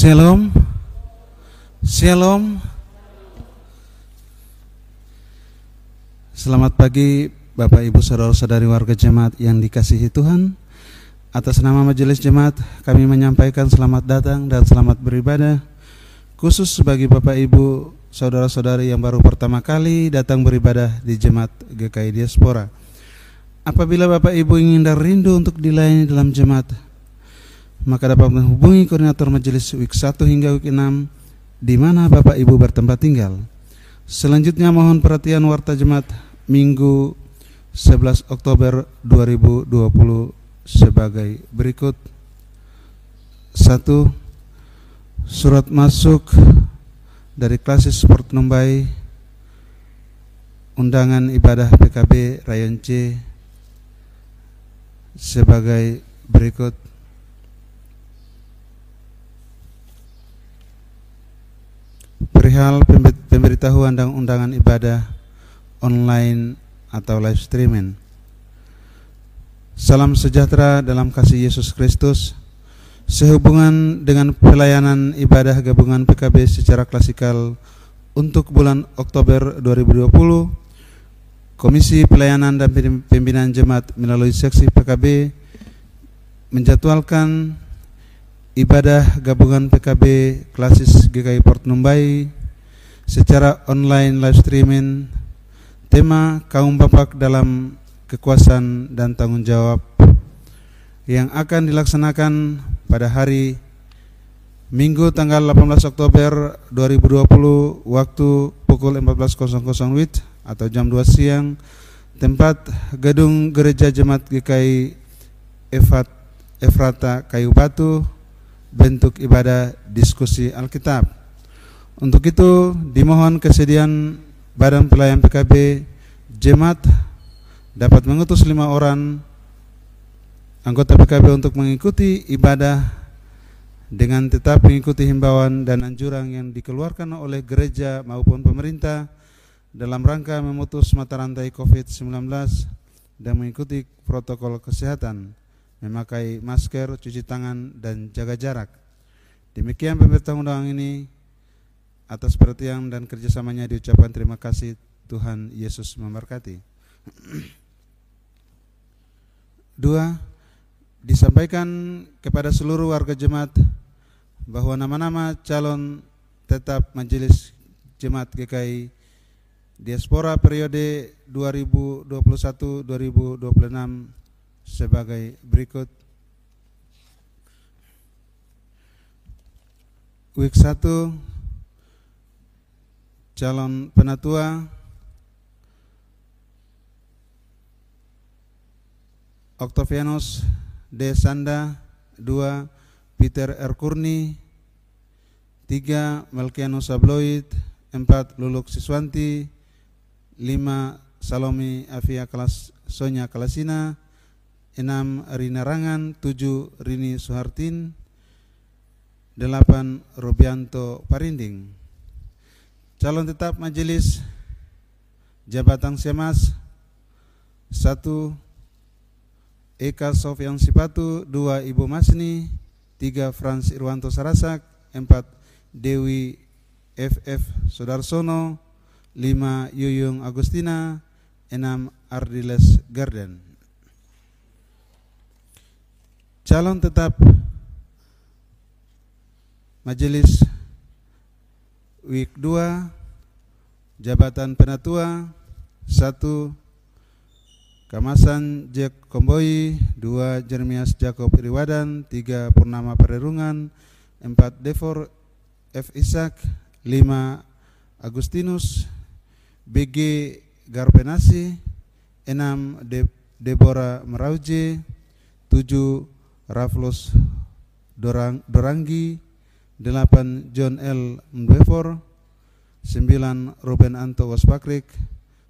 Shalom. Shalom. Selamat pagi Bapak Ibu Saudara-saudari warga jemaat yang dikasihi Tuhan. Atas nama majelis jemaat kami menyampaikan selamat datang dan selamat beribadah khusus bagi Bapak Ibu saudara-saudari yang baru pertama kali datang beribadah di jemaat GKI Diaspora. Apabila Bapak Ibu ingin dan rindu untuk dilayani dalam jemaat, maka dapat menghubungi koordinator majelis week 1 hingga week 6 di mana Bapak Ibu bertempat tinggal. Selanjutnya mohon perhatian warta jemaat Minggu 11 Oktober 2020 sebagai berikut. 1. Surat masuk dari klasis Sport Numbai undangan ibadah PKB Rayon C sebagai berikut perihal pemberitahuan dan undangan ibadah online atau live streaming. Salam sejahtera dalam kasih Yesus Kristus. Sehubungan dengan pelayanan ibadah gabungan PKB secara klasikal untuk bulan Oktober 2020, Komisi Pelayanan dan Pembinaan Jemaat melalui seksi PKB menjadwalkan ibadah gabungan PKB Klasis GKI Port Numbai secara online live streaming tema kaum bapak dalam kekuasaan dan tanggung jawab yang akan dilaksanakan pada hari Minggu tanggal 18 Oktober 2020 waktu pukul 14.00 WIT atau jam 2 siang tempat gedung gereja jemaat GKI Efat, Efrata Kayu Batu bentuk ibadah diskusi Alkitab. Untuk itu dimohon kesediaan Badan Pelayan PKB Jemaat dapat mengutus lima orang anggota PKB untuk mengikuti ibadah dengan tetap mengikuti himbauan dan anjuran yang dikeluarkan oleh gereja maupun pemerintah dalam rangka memutus mata rantai COVID-19 dan mengikuti protokol kesehatan, memakai masker, cuci tangan, dan jaga jarak. Demikian pemberitahuan undang ini atas perhatian dan kerjasamanya diucapkan terima kasih Tuhan Yesus memberkati. Dua, disampaikan kepada seluruh warga jemaat bahwa nama-nama calon tetap majelis jemaat GKI diaspora periode 2021-2026 sebagai berikut. Week 1 calon penatua Octavianus D. Sanda 2. Peter R. Kurni 3. Melkianus Sabloid 4. Luluk Siswanti 5. Salomi Afia Kalas Sonya Kalasina 6. Rina Rangan 7. Rini Suhartin 8. Robianto Parinding Calon tetap majelis Jabatan Semas 1. Eka Sofian Sipatu, dua Ibu Masni, tiga Frans Irwanto Sarasak, empat Dewi FF Sudarsono, lima Yuyung Agustina, enam Ardiles Garden calon tetap Majelis Week 2 Jabatan Penatua 1 Kamasan Jack Komboi 2 Jeremias Jacob Riwadan 3 Purnama Pererungan 4 Devor F. Ishak 5 Agustinus BG Garpenasi 6 Deborah Merauji 7 Raflus Dorang, Doranggi 8 John L. Mbefor, 9 Ruben Anto Waspakrik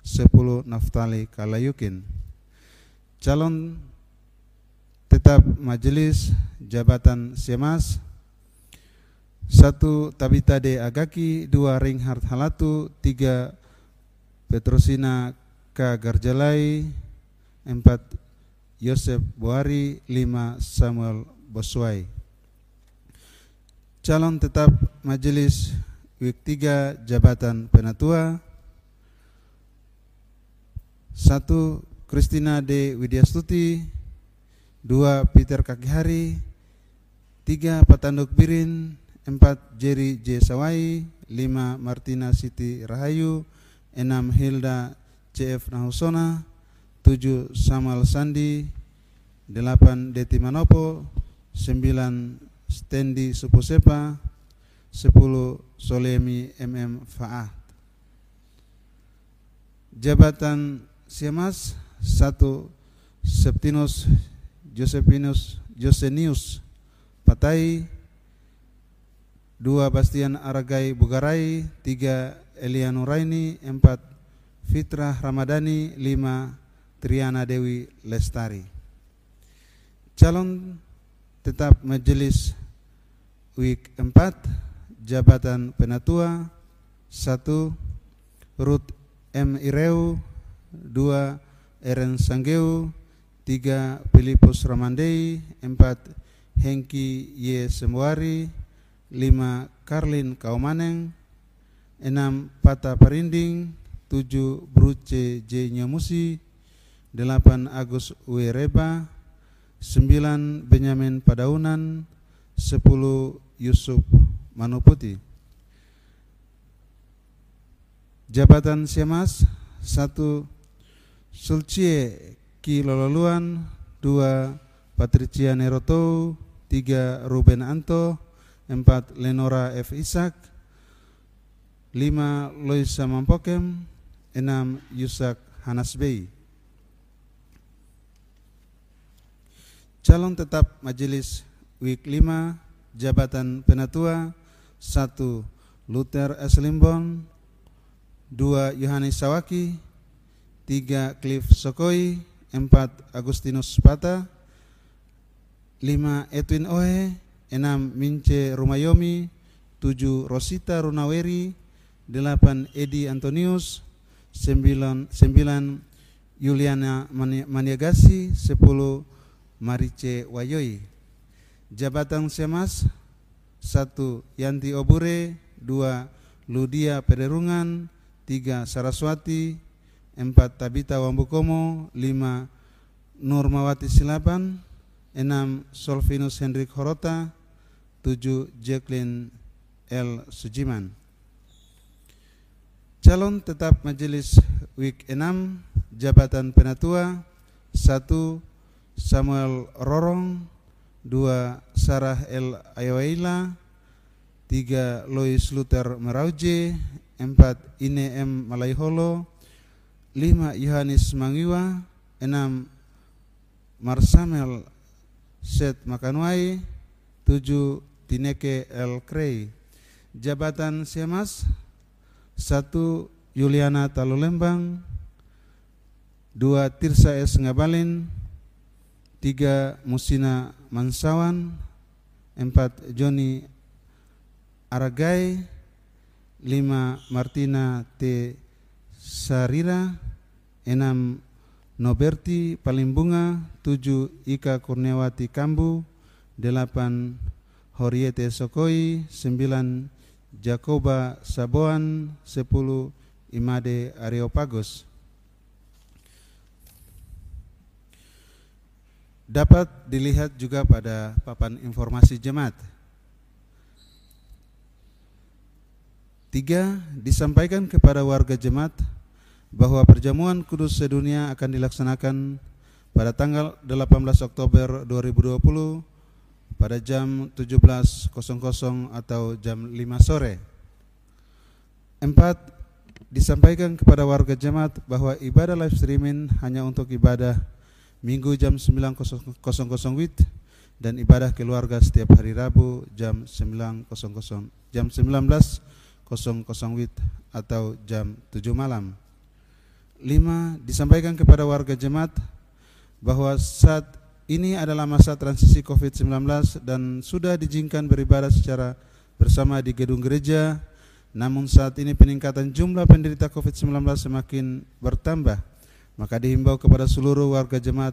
10 Naftali Kalayukin calon tetap majelis jabatan Semas 1 Tabita D. Agaki 2 Ringhard Halatu 3 Petrosina K. Garjalai 4 Yosef Buari lima Samuel Boswai calon tetap Majelis Week 3 Jabatan Penatua. Satu Kristina D. Widyastuti dua Peter Kakihari. Tiga Patanduk Birin. Empat Jerry J. Sawai. Lima Martina Siti Rahayu. Enam Hilda CF Nahusona tujuh Samuel Sandi delapan Deti Manopo sembilan Stendi Suposepa sepuluh Solemi MM Faat jabatan Siamas satu Septinus Josephinus Josenius Patai dua Bastian Aragai Bugarai tiga Elianu Raini empat Fitrah Ramadhani lima Triana Dewi Lestari. Calon tetap majelis week 4 jabatan penatua satu Ruth M. Ireu dua Eren Sanggeu tiga Filipus Ramandei empat Hengki Y. Semwari lima Karlin Kaumaneng enam Pata Parinding tujuh Bruce J. Nyamusi delapan Agus Wereba sembilan Benyamin Padaunan sepuluh Yusuf Manuputi Jabatan Siamas satu Sulcie Ki Lololuan dua Patricia Neroto tiga Ruben Anto empat Lenora F. Isak lima Loisa Mampokem enam Yusak Hanasbei Calon tetap Majelis Week 5 Jabatan Penatua satu Luther S. Limbon dua Yohanes Sawaki tiga Cliff Sokoi, empat Agustinus Pata, lima Edwin Ohe, enam Mince Rumayomi, tujuh Rosita Runaweri, delapan Edi Antonius, sembilan, sembilan Yuliana Maniagasi, sepuluh Marice Wayoi. Jabatan Semas, satu Yanti Obure, dua Ludia Pederungan, tiga Saraswati, empat Tabita Wambukomo, lima Nurmawati Silapan, enam Solvinus Hendrik Horota, tujuh Jacqueline L. Sujiman. Calon tetap Majelis Week 6 Jabatan Penatua satu Samuel Rorong dua Sarah L. Ayawaila tiga Lois Luther Merauje empat Ine M. Malaiholo lima Yohanes Mangiwa, enam Marsamel Set Makanwai, tujuh Tineke El Krei. Jabatan Siamas, satu Yuliana Talulembang, dua Tirsa S. Ngabalin, tiga Musina Mansawan, empat Joni Aragai, lima Martina T. Sarira. Enam Noberti Palimbunga. Tujuh Ika Kurniawati Kambu. Delapan Horiete Sokoi. Sembilan Jakoba Saboan. Sepuluh Imade Areopagos dapat dilihat juga pada papan informasi jemaat Tiga, disampaikan kepada warga jemaat bahwa perjamuan kudus sedunia akan dilaksanakan pada tanggal 18 Oktober 2020 pada jam 17.00 atau jam 5 sore. Empat, disampaikan kepada warga jemaat bahwa ibadah live streaming hanya untuk ibadah minggu jam 9.00 WIT dan ibadah keluarga setiap hari Rabu jam 9.00 jam 19.00 WIT atau jam 7 malam. Lima, disampaikan kepada warga jemaat bahwa saat ini adalah masa transisi COVID-19 dan sudah diizinkan beribadah secara bersama di gedung gereja. Namun saat ini peningkatan jumlah penderita COVID-19 semakin bertambah. Maka dihimbau kepada seluruh warga jemaat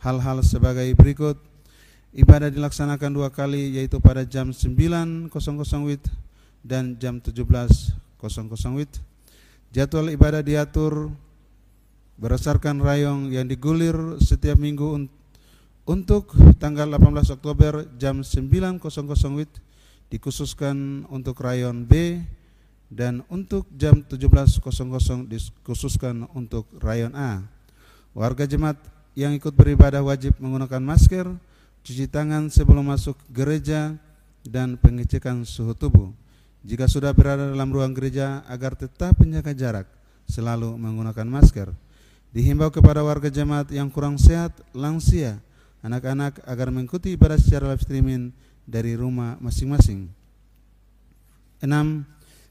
hal-hal sebagai berikut. Ibadah dilaksanakan dua kali yaitu pada jam 9.00 WIB dan jam 17.00 WIB. Jadwal ibadah diatur berdasarkan rayong yang digulir setiap minggu untuk tanggal 18 Oktober jam 9.00 WIB dikhususkan untuk rayon B dan untuk jam 17.00 dikhususkan untuk rayon A. Warga jemaat yang ikut beribadah wajib menggunakan masker, cuci tangan sebelum masuk gereja, dan pengecekan suhu tubuh. Jika sudah berada dalam ruang gereja agar tetap menjaga jarak, selalu menggunakan masker. Dihimbau kepada warga jemaat yang kurang sehat, lansia, anak-anak agar mengikuti ibadah secara live streaming dari rumah masing-masing. Enam,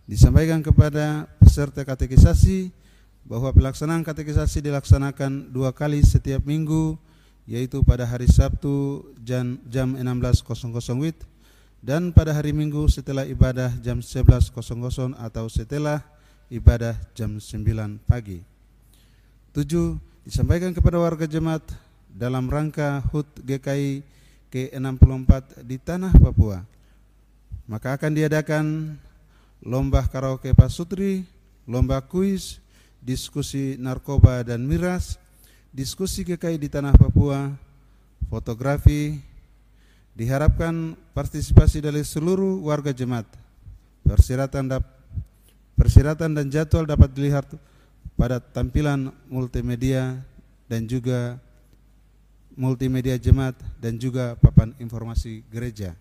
disampaikan kepada peserta katekisasi bahwa pelaksanaan katekisasi dilaksanakan dua kali setiap minggu yaitu pada hari Sabtu jam, jam 16.00 WIB dan pada hari Minggu setelah ibadah jam 11.00 atau setelah ibadah jam 9 pagi. Tujuh, disampaikan kepada warga jemaat dalam rangka HUT GKI ke-64 di tanah Papua. Maka akan diadakan lomba karaoke pasutri, lomba kuis, diskusi narkoba dan miras, diskusi GKI di tanah Papua, fotografi, diharapkan partisipasi dari seluruh warga jemaat. Persyaratan, persyaratan dan jadwal dapat dilihat pada tampilan multimedia dan juga multimedia jemaat dan juga papan informasi gereja.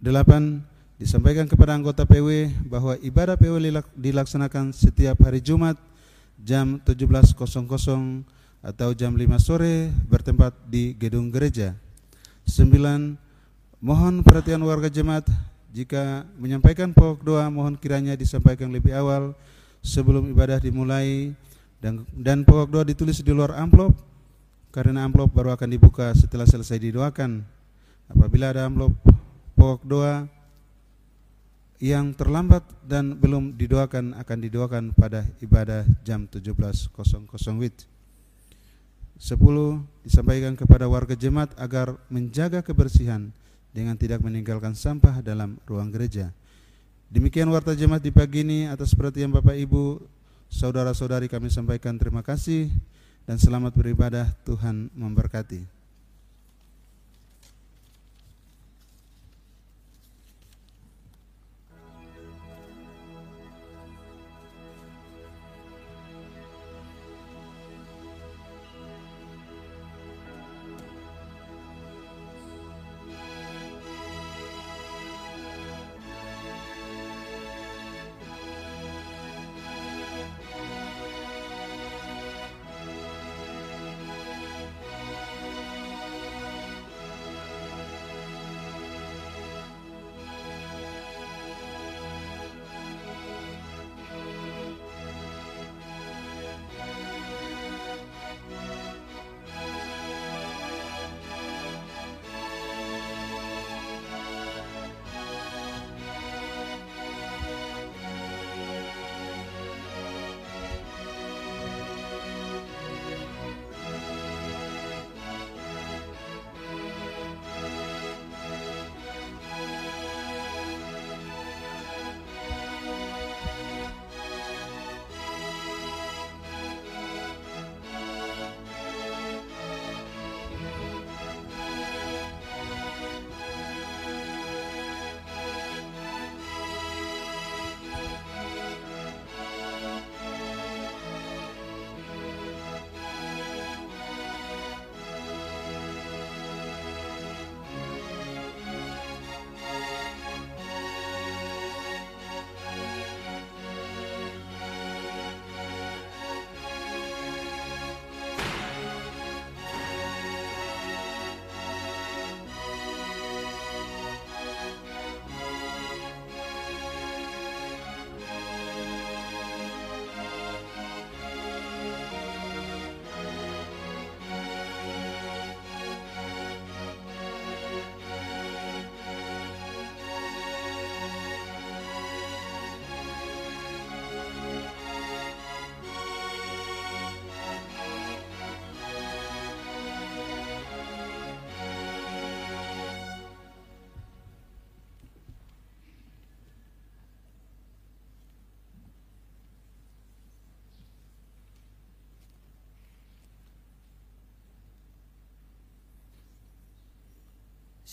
Delapan, disampaikan kepada anggota PW bahwa ibadah PW dilaksanakan setiap hari Jumat jam 17.00 atau jam 5 sore bertempat di gedung gereja. Sembilan, mohon perhatian warga jemaat jika menyampaikan pokok doa mohon kiranya disampaikan lebih awal sebelum ibadah dimulai dan dan pokok doa ditulis di luar amplop karena amplop baru akan dibuka setelah selesai didoakan. Apabila ada amplop pokok doa yang terlambat dan belum didoakan akan didoakan pada ibadah jam 17.00 WIB. 10. Disampaikan kepada warga jemaat agar menjaga kebersihan dengan tidak meninggalkan sampah dalam ruang gereja. Demikian warta jemaat di pagi ini atas perhatian Bapak Ibu, saudara-saudari kami sampaikan terima kasih dan selamat beribadah Tuhan memberkati.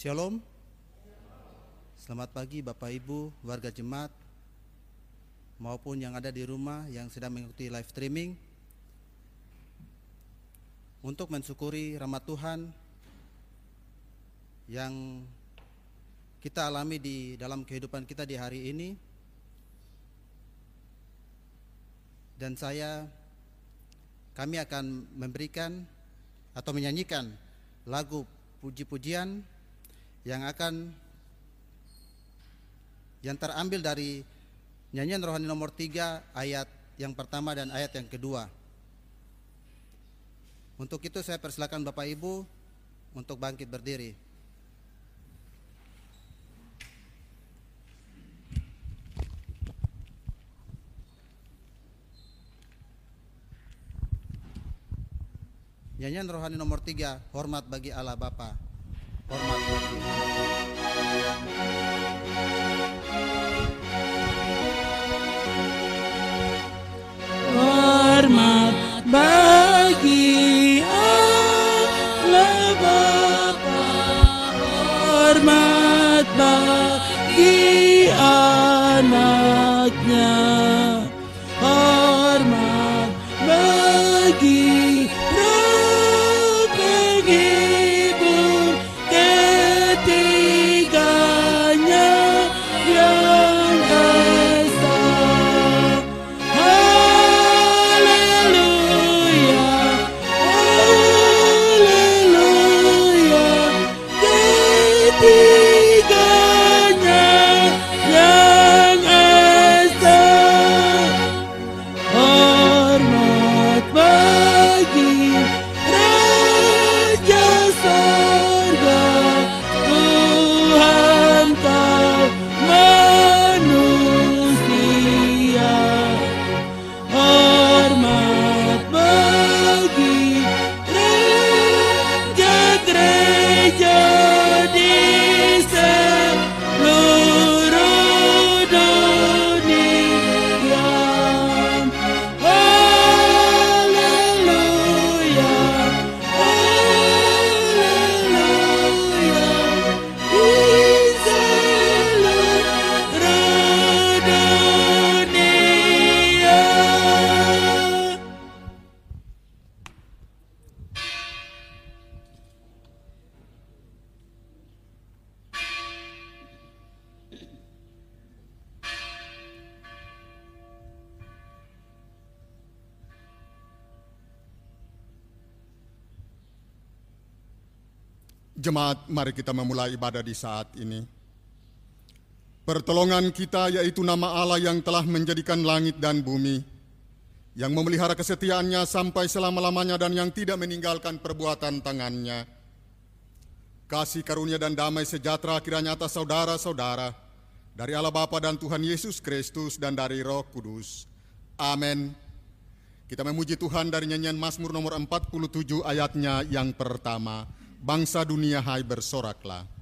Shalom. Selamat pagi Bapak Ibu, warga jemaat maupun yang ada di rumah yang sedang mengikuti live streaming. Untuk mensyukuri rahmat Tuhan yang kita alami di dalam kehidupan kita di hari ini. Dan saya kami akan memberikan atau menyanyikan lagu puji-pujian yang akan yang terambil dari nyanyian rohani nomor tiga ayat yang pertama dan ayat yang kedua. Untuk itu saya persilakan Bapak Ibu untuk bangkit berdiri. Nyanyian rohani nomor tiga, hormat bagi Allah Bapa. Hormat bagi Jemaat, mari kita memulai ibadah di saat ini. Pertolongan kita yaitu nama Allah yang telah menjadikan langit dan bumi, yang memelihara kesetiaannya sampai selama-lamanya dan yang tidak meninggalkan perbuatan tangannya. Kasih karunia dan damai sejahtera kiranya atas saudara-saudara, dari Allah Bapa dan Tuhan Yesus Kristus dan dari Roh Kudus. Amin. Kita memuji Tuhan dari nyanyian Mazmur nomor 47 ayatnya yang pertama. Bangsa dunia hai bersoraklah.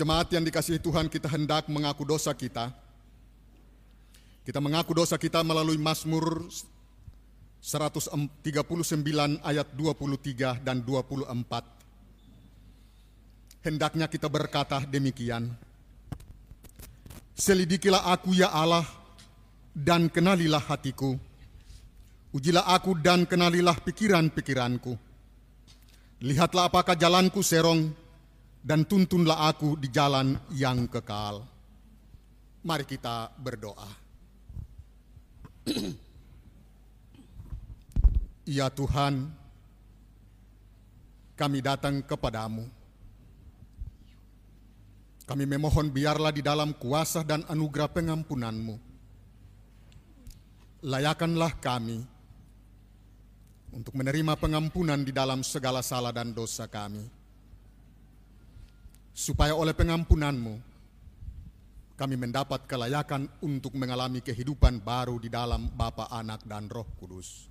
Jemaat yang dikasihi Tuhan, kita hendak mengaku dosa kita. Kita mengaku dosa kita melalui Mazmur 139 ayat 23 dan 24. Hendaknya kita berkata demikian. Selidikilah aku ya Allah dan kenalilah hatiku. Ujilah aku dan kenalilah pikiran-pikiranku. Lihatlah apakah jalanku serong dan tuntunlah aku di jalan yang kekal. Mari kita berdoa. Ya Tuhan, kami datang kepadamu. Kami memohon biarlah di dalam kuasa dan anugerah pengampunanmu. Layakanlah kami untuk menerima pengampunan di dalam segala salah dan dosa kami. Supaya oleh pengampunanmu, kami mendapat kelayakan untuk mengalami kehidupan baru di dalam Bapa, Anak, dan Roh Kudus.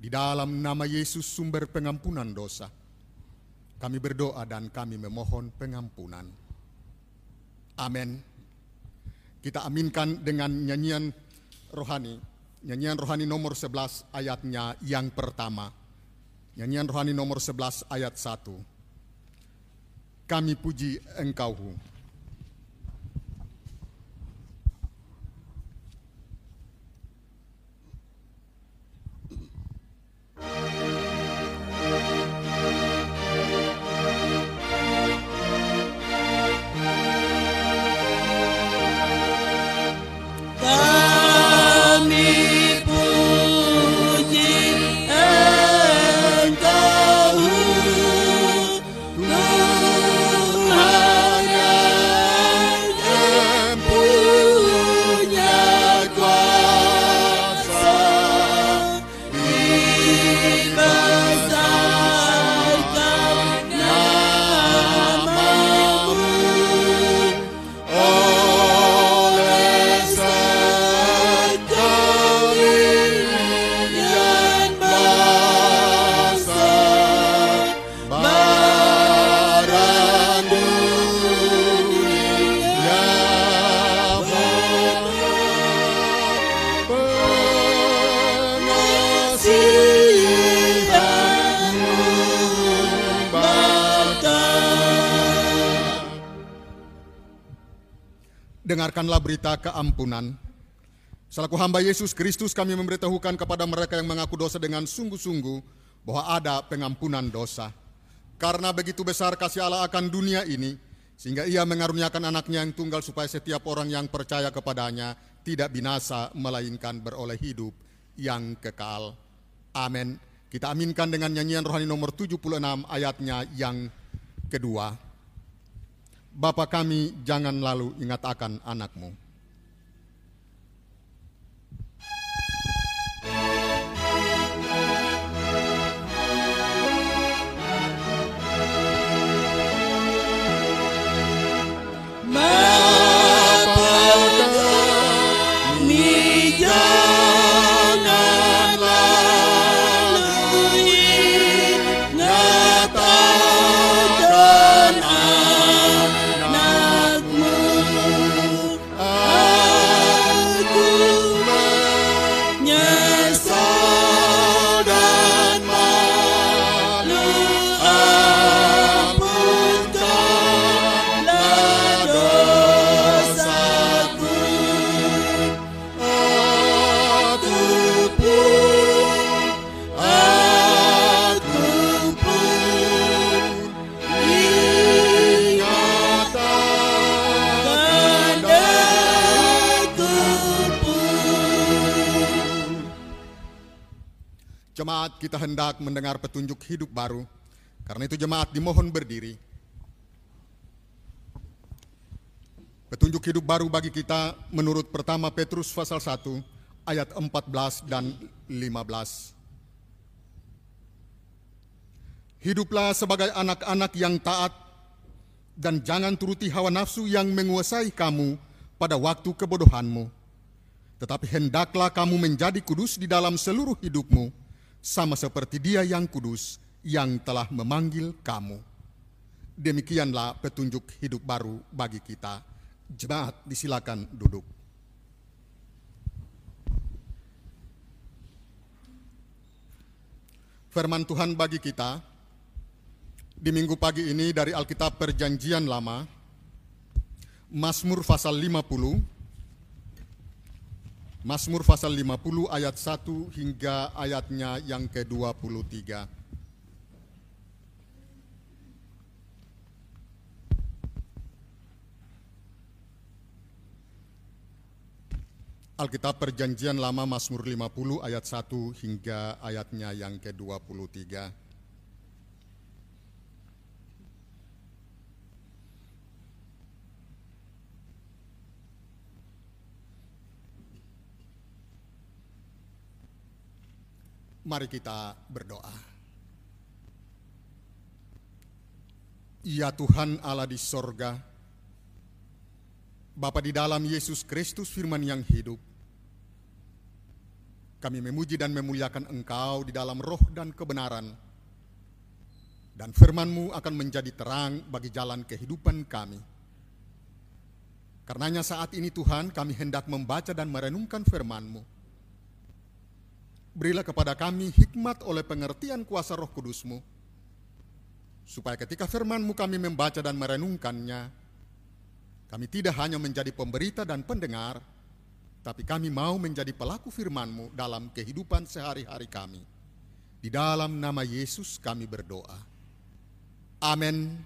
Di dalam nama Yesus sumber pengampunan dosa, kami berdoa dan kami memohon pengampunan. Amin. Kita aminkan dengan nyanyian rohani. Nyanyian rohani nomor 11 ayatnya yang pertama. Nyanyian rohani nomor 11 ayat 1. Kami puji engkau. Dengarkanlah berita keampunan. Selaku hamba Yesus Kristus kami memberitahukan kepada mereka yang mengaku dosa dengan sungguh-sungguh bahwa ada pengampunan dosa. Karena begitu besar kasih Allah akan dunia ini, sehingga ia mengaruniakan anaknya yang tunggal supaya setiap orang yang percaya kepadanya tidak binasa, melainkan beroleh hidup yang kekal. Amin. Kita aminkan dengan nyanyian rohani nomor 76 ayatnya yang kedua. Bapa kami jangan lalu ingat akan anakmu. Kami jangan kita hendak mendengar petunjuk hidup baru. Karena itu jemaat dimohon berdiri. Petunjuk hidup baru bagi kita menurut pertama Petrus pasal 1 ayat 14 dan 15. Hiduplah sebagai anak-anak yang taat dan jangan turuti hawa nafsu yang menguasai kamu pada waktu kebodohanmu. Tetapi hendaklah kamu menjadi kudus di dalam seluruh hidupmu, sama seperti Dia yang kudus yang telah memanggil kamu. Demikianlah petunjuk hidup baru bagi kita. Jemaat disilakan duduk. firman Tuhan bagi kita di minggu pagi ini dari Alkitab Perjanjian Lama, Mazmur pasal 50, Mazmur pasal 50 ayat 1 hingga ayatnya yang ke-23. Alkitab Perjanjian Lama Mazmur 50 ayat 1 hingga ayatnya yang ke-23. Mari kita berdoa. Ya Tuhan Allah di sorga, Bapa di dalam Yesus Kristus firman yang hidup, kami memuji dan memuliakan Engkau di dalam roh dan kebenaran, dan firman-Mu akan menjadi terang bagi jalan kehidupan kami. Karenanya saat ini Tuhan kami hendak membaca dan merenungkan firman-Mu. Berilah kepada kami hikmat oleh pengertian kuasa roh kudusmu, supaya ketika firmanmu kami membaca dan merenungkannya, kami tidak hanya menjadi pemberita dan pendengar, tapi kami mau menjadi pelaku firmanmu dalam kehidupan sehari-hari kami. Di dalam nama Yesus kami berdoa. Amin.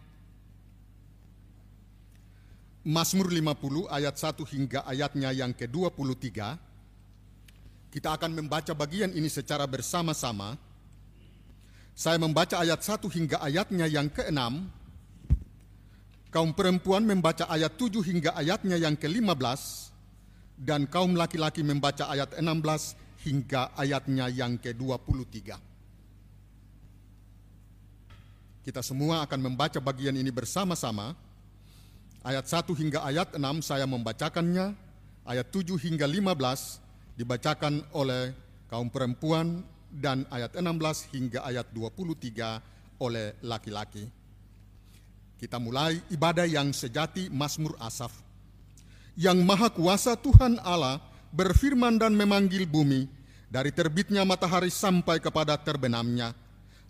Mazmur 50 ayat 1 hingga ayatnya yang ke-23 kita akan membaca bagian ini secara bersama-sama. Saya membaca ayat 1 hingga ayatnya yang ke-6. Kaum perempuan membaca ayat 7 hingga ayatnya yang ke-15 dan kaum laki-laki membaca ayat 16 hingga ayatnya yang ke-23. Kita semua akan membaca bagian ini bersama-sama. Ayat 1 hingga ayat 6 saya membacakannya, ayat 7 hingga 15 dibacakan oleh kaum perempuan dan ayat 16 hingga ayat 23 oleh laki-laki. Kita mulai ibadah yang sejati Mazmur Asaf. Yang maha kuasa Tuhan Allah berfirman dan memanggil bumi dari terbitnya matahari sampai kepada terbenamnya.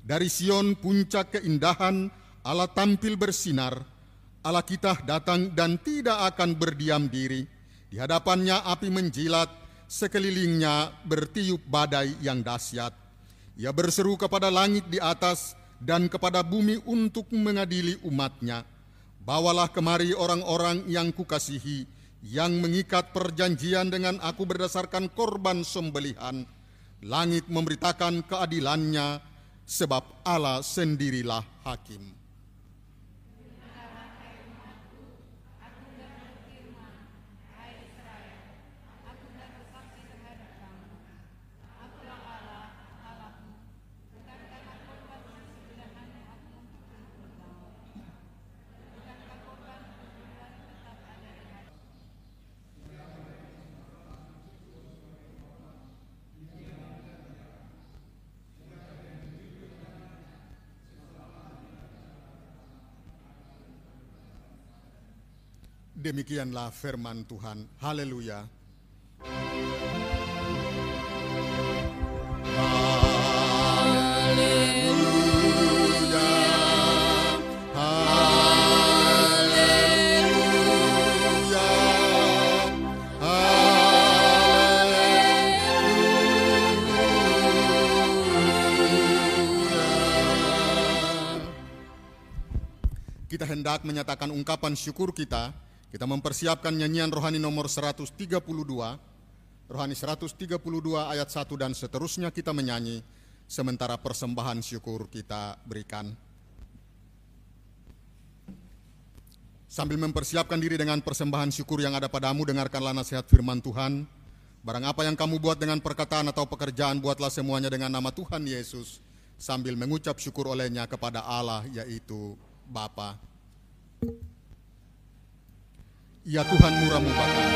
Dari Sion puncak keindahan Allah tampil bersinar. Allah kita datang dan tidak akan berdiam diri. Di hadapannya api menjilat, sekelilingnya bertiup badai yang dahsyat. Ia berseru kepada langit di atas dan kepada bumi untuk mengadili umatnya. Bawalah kemari orang-orang yang kukasihi, yang mengikat perjanjian dengan aku berdasarkan korban sembelihan. Langit memberitakan keadilannya, sebab Allah sendirilah hakim. Demikianlah firman Tuhan. Haleluya. Kita hendak menyatakan ungkapan syukur kita kita mempersiapkan nyanyian rohani nomor 132, rohani 132 ayat 1 dan seterusnya kita menyanyi sementara persembahan syukur kita berikan. Sambil mempersiapkan diri dengan persembahan syukur yang ada padamu, dengarkanlah nasihat firman Tuhan. Barang apa yang kamu buat dengan perkataan atau pekerjaan, buatlah semuanya dengan nama Tuhan Yesus, sambil mengucap syukur olehnya kepada Allah, yaitu Bapa. Ya Tuhan murah mubakan.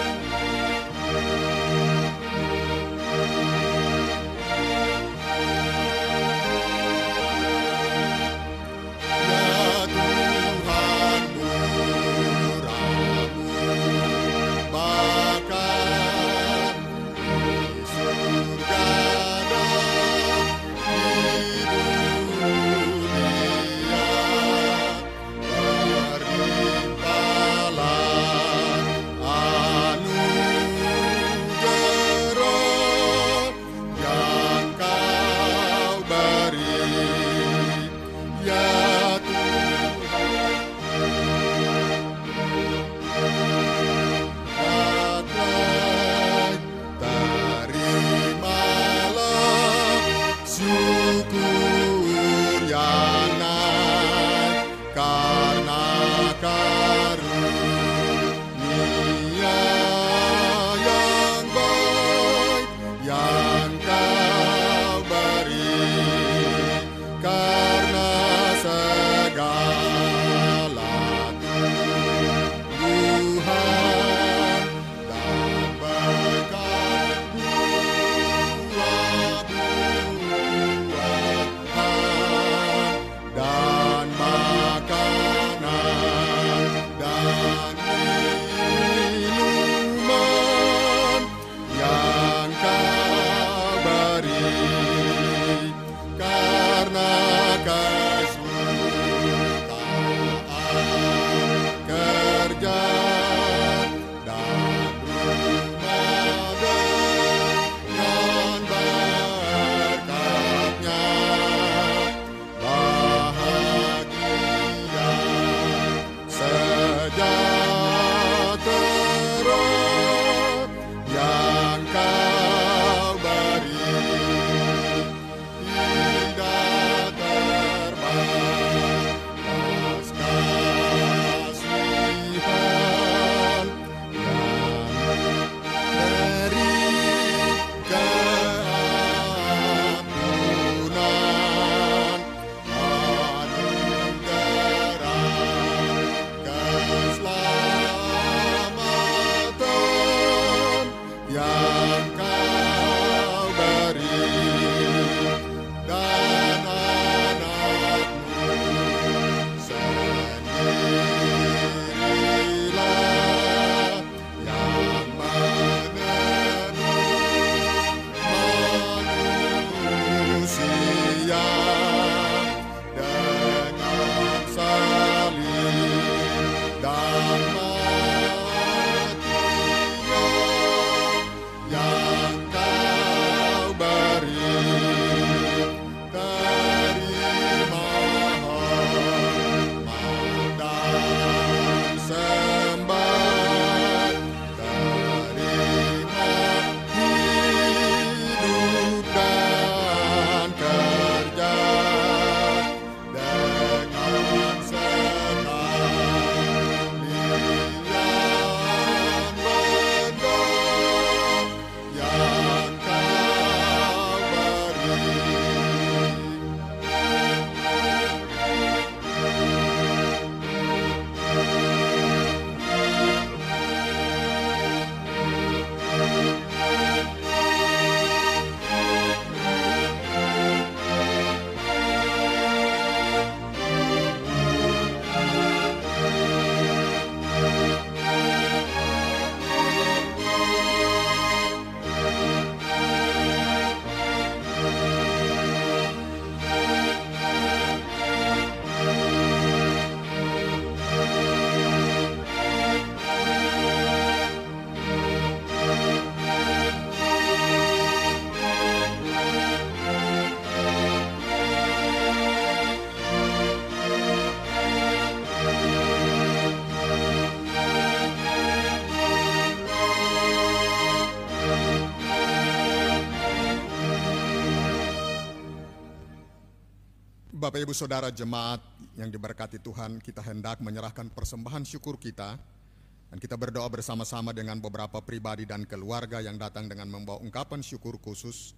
Bapak Ibu Saudara jemaat yang diberkati Tuhan, kita hendak menyerahkan persembahan syukur kita. Dan kita berdoa bersama-sama dengan beberapa pribadi dan keluarga yang datang dengan membawa ungkapan syukur khusus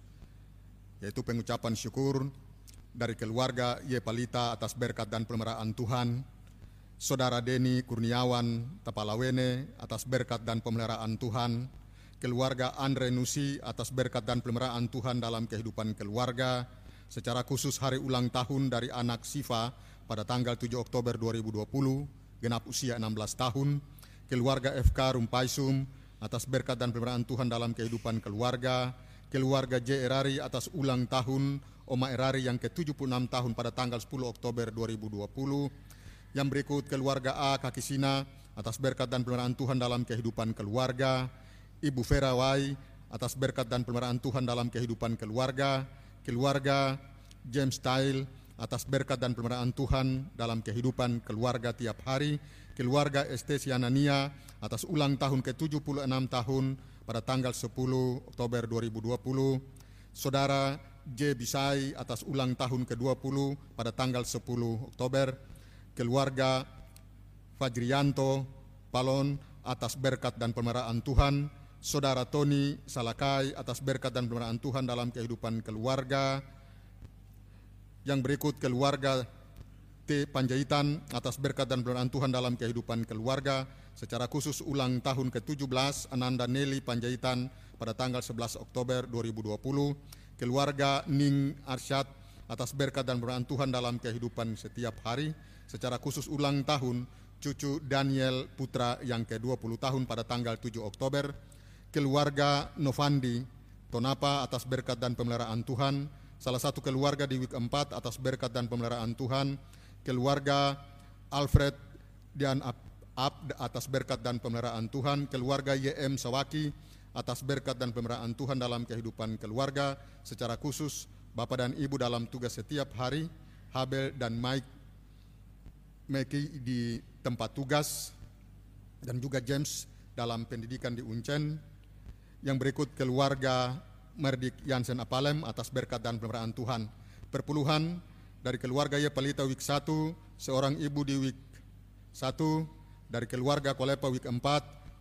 yaitu pengucapan syukur dari keluarga Yepalita atas berkat dan pemeliharaan Tuhan, Saudara Deni Kurniawan Tapalawene atas berkat dan pemeliharaan Tuhan, keluarga Andre Nusi atas berkat dan pemeliharaan Tuhan dalam kehidupan keluarga, secara khusus hari ulang tahun dari anak Siva pada tanggal 7 Oktober 2020, genap usia 16 tahun, keluarga FK Rumpaisum atas berkat dan pemeliharaan Tuhan dalam kehidupan keluarga, keluarga J. Erari atas ulang tahun Oma Erari yang ke-76 tahun pada tanggal 10 Oktober 2020, yang berikut keluarga A Kakisina atas berkat dan pemeliharaan Tuhan dalam kehidupan keluarga, Ibu Vera Wai atas berkat dan pemeliharaan Tuhan dalam kehidupan keluarga, keluarga James Style atas berkat dan pemeliharaan Tuhan dalam kehidupan keluarga tiap hari, keluarga Estesia Nania atas ulang tahun ke-76 tahun pada tanggal 10 Oktober 2020, Saudara J. Bisai atas ulang tahun ke-20 pada tanggal 10 Oktober, keluarga Fajrianto Palon atas berkat dan pemeliharaan Tuhan, Saudara Tony Salakai atas berkat dan pemeliharaan Tuhan dalam kehidupan keluarga, yang berikut keluarga T. Panjaitan atas berkat dan pemeliharaan Tuhan dalam kehidupan keluarga, secara khusus ulang tahun ke-17 Ananda Nelly Panjaitan pada tanggal 11 Oktober 2020, keluarga Ning Arsyad atas berkat dan pemeliharaan Tuhan dalam kehidupan setiap hari, secara khusus ulang tahun cucu Daniel Putra yang ke-20 tahun pada tanggal 7 Oktober, keluarga Novandi Tonapa atas berkat dan pemeliharaan Tuhan, salah satu keluarga di week 4 atas berkat dan pemeliharaan Tuhan, keluarga Alfred dan Ab atas berkat dan pemeliharaan Tuhan, keluarga YM Sawaki atas berkat dan pemeliharaan Tuhan dalam kehidupan keluarga, secara khusus Bapak dan Ibu dalam tugas setiap hari, Habel dan Mike Meki di tempat tugas, dan juga James dalam pendidikan di Uncen, yang berikut keluarga Merdik Yansen Apalem atas berkat dan pemeliharaan Tuhan. Perpuluhan dari keluarga Yepalita Week 1, seorang ibu di Week 1, dari keluarga Kolepa Week 4,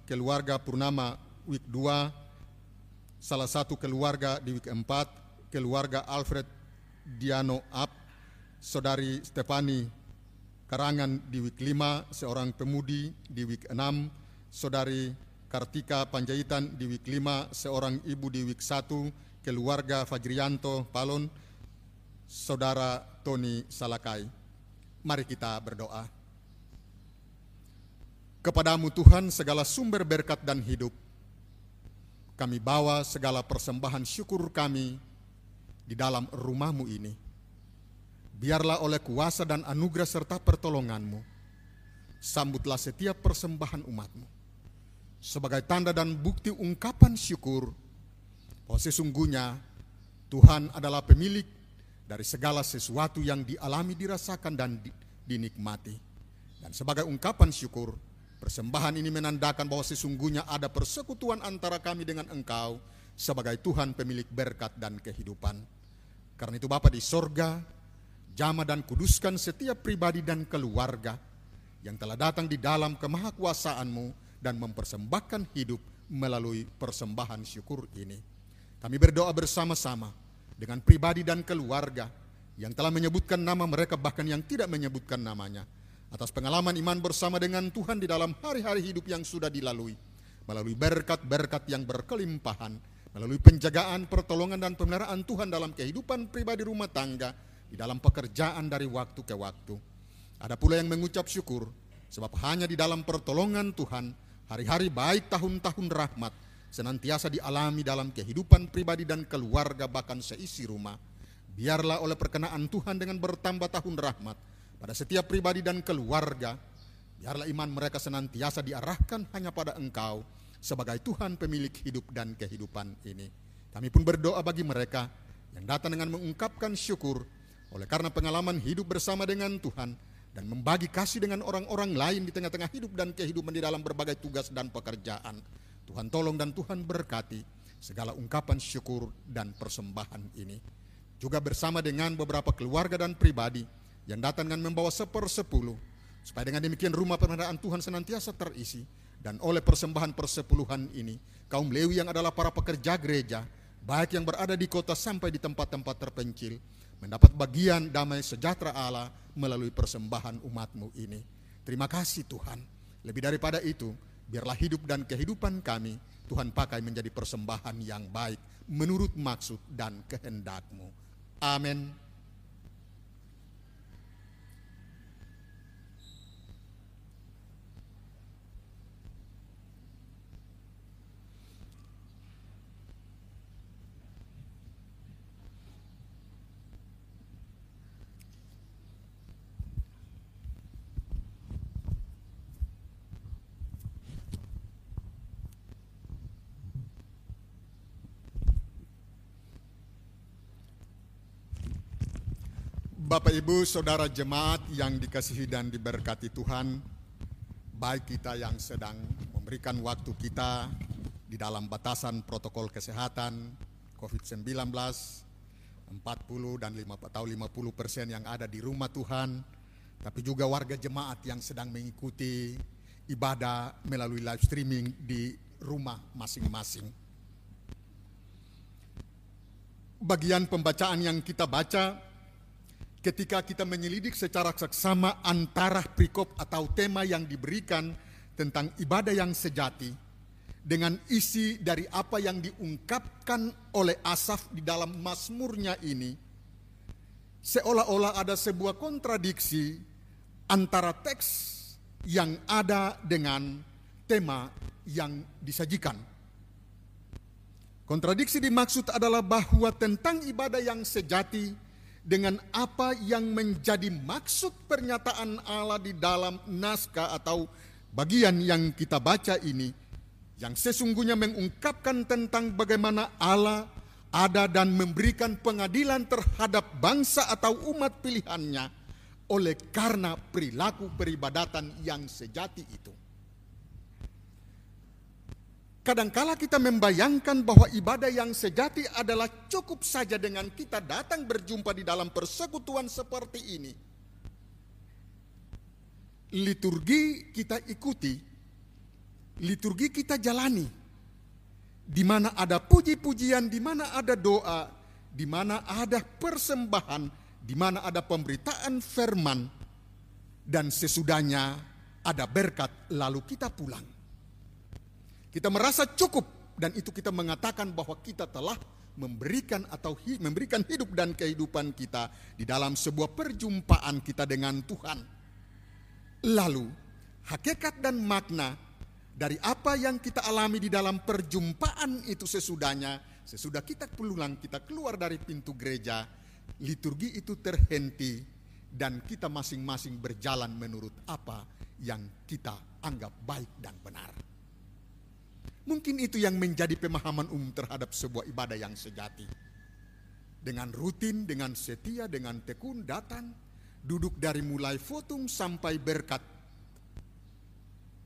keluarga Purnama Week 2, salah satu keluarga di Week 4, keluarga Alfred Diano Ap, saudari Stefani Karangan di Week 5, seorang pemudi di Week 6, saudari Kartika Panjaitan di week 5, seorang ibu di week 1, keluarga Fajrianto Palon, saudara Tony Salakai. Mari kita berdoa. Kepadamu Tuhan segala sumber berkat dan hidup, kami bawa segala persembahan syukur kami di dalam rumahmu ini. Biarlah oleh kuasa dan anugerah serta pertolonganmu, sambutlah setiap persembahan umatmu sebagai tanda dan bukti ungkapan syukur bahwa sesungguhnya Tuhan adalah pemilik dari segala sesuatu yang dialami, dirasakan, dan dinikmati. Dan sebagai ungkapan syukur, persembahan ini menandakan bahwa sesungguhnya ada persekutuan antara kami dengan Engkau sebagai Tuhan pemilik berkat dan kehidupan. Karena itu Bapa di sorga, jama dan kuduskan setiap pribadi dan keluarga yang telah datang di dalam kemahakuasaanmu dan mempersembahkan hidup melalui persembahan syukur ini. Kami berdoa bersama-sama dengan pribadi dan keluarga yang telah menyebutkan nama mereka bahkan yang tidak menyebutkan namanya atas pengalaman iman bersama dengan Tuhan di dalam hari-hari hidup yang sudah dilalui melalui berkat-berkat yang berkelimpahan melalui penjagaan, pertolongan dan pemeliharaan Tuhan dalam kehidupan pribadi rumah tangga di dalam pekerjaan dari waktu ke waktu. Ada pula yang mengucap syukur sebab hanya di dalam pertolongan Tuhan Hari-hari baik tahun-tahun rahmat senantiasa dialami dalam kehidupan pribadi dan keluarga bahkan seisi rumah. Biarlah oleh perkenaan Tuhan dengan bertambah tahun rahmat pada setiap pribadi dan keluarga, biarlah iman mereka senantiasa diarahkan hanya pada Engkau sebagai Tuhan pemilik hidup dan kehidupan ini. Kami pun berdoa bagi mereka yang datang dengan mengungkapkan syukur oleh karena pengalaman hidup bersama dengan Tuhan, dan membagi kasih dengan orang-orang lain di tengah-tengah hidup dan kehidupan di dalam berbagai tugas dan pekerjaan. Tuhan tolong dan Tuhan berkati segala ungkapan syukur dan persembahan ini. juga bersama dengan beberapa keluarga dan pribadi yang datang dengan membawa sepersepuluh, supaya dengan demikian rumah pengadaan Tuhan senantiasa terisi, dan oleh persembahan persepuluhan ini, kaum Lewi yang adalah para pekerja gereja, baik yang berada di kota sampai di tempat-tempat terpencil, mendapat bagian damai sejahtera Allah melalui persembahan umatmu ini. Terima kasih Tuhan. Lebih daripada itu, biarlah hidup dan kehidupan kami Tuhan pakai menjadi persembahan yang baik menurut maksud dan kehendakmu. Amin. Bapak Ibu Saudara jemaat yang dikasihi dan diberkati Tuhan, baik kita yang sedang memberikan waktu kita di dalam batasan protokol kesehatan COVID-19 40 dan 5 atau 50 persen yang ada di rumah Tuhan, tapi juga warga jemaat yang sedang mengikuti ibadah melalui live streaming di rumah masing-masing. Bagian pembacaan yang kita baca ketika kita menyelidik secara seksama antara prikop atau tema yang diberikan tentang ibadah yang sejati dengan isi dari apa yang diungkapkan oleh Asaf di dalam Mazmurnya ini seolah-olah ada sebuah kontradiksi antara teks yang ada dengan tema yang disajikan. Kontradiksi dimaksud adalah bahwa tentang ibadah yang sejati dengan apa yang menjadi maksud pernyataan Allah di dalam naskah atau bagian yang kita baca ini yang sesungguhnya mengungkapkan tentang bagaimana Allah ada dan memberikan pengadilan terhadap bangsa atau umat pilihannya oleh karena perilaku peribadatan yang sejati itu. Kadangkala kita membayangkan bahwa ibadah yang sejati adalah cukup saja dengan kita datang berjumpa di dalam persekutuan seperti ini. Liturgi kita ikuti, liturgi kita jalani. Di mana ada puji-pujian, di mana ada doa, di mana ada persembahan, di mana ada pemberitaan firman, dan sesudahnya ada berkat, lalu kita pulang. Kita merasa cukup dan itu kita mengatakan bahwa kita telah memberikan atau hi, memberikan hidup dan kehidupan kita di dalam sebuah perjumpaan kita dengan Tuhan. Lalu, hakikat dan makna dari apa yang kita alami di dalam perjumpaan itu sesudahnya, sesudah kita pulang, kita keluar dari pintu gereja, liturgi itu terhenti dan kita masing-masing berjalan menurut apa yang kita anggap baik dan benar. Mungkin itu yang menjadi pemahaman umum terhadap sebuah ibadah yang sejati. Dengan rutin, dengan setia, dengan tekun datang, duduk dari mulai fotum sampai berkat.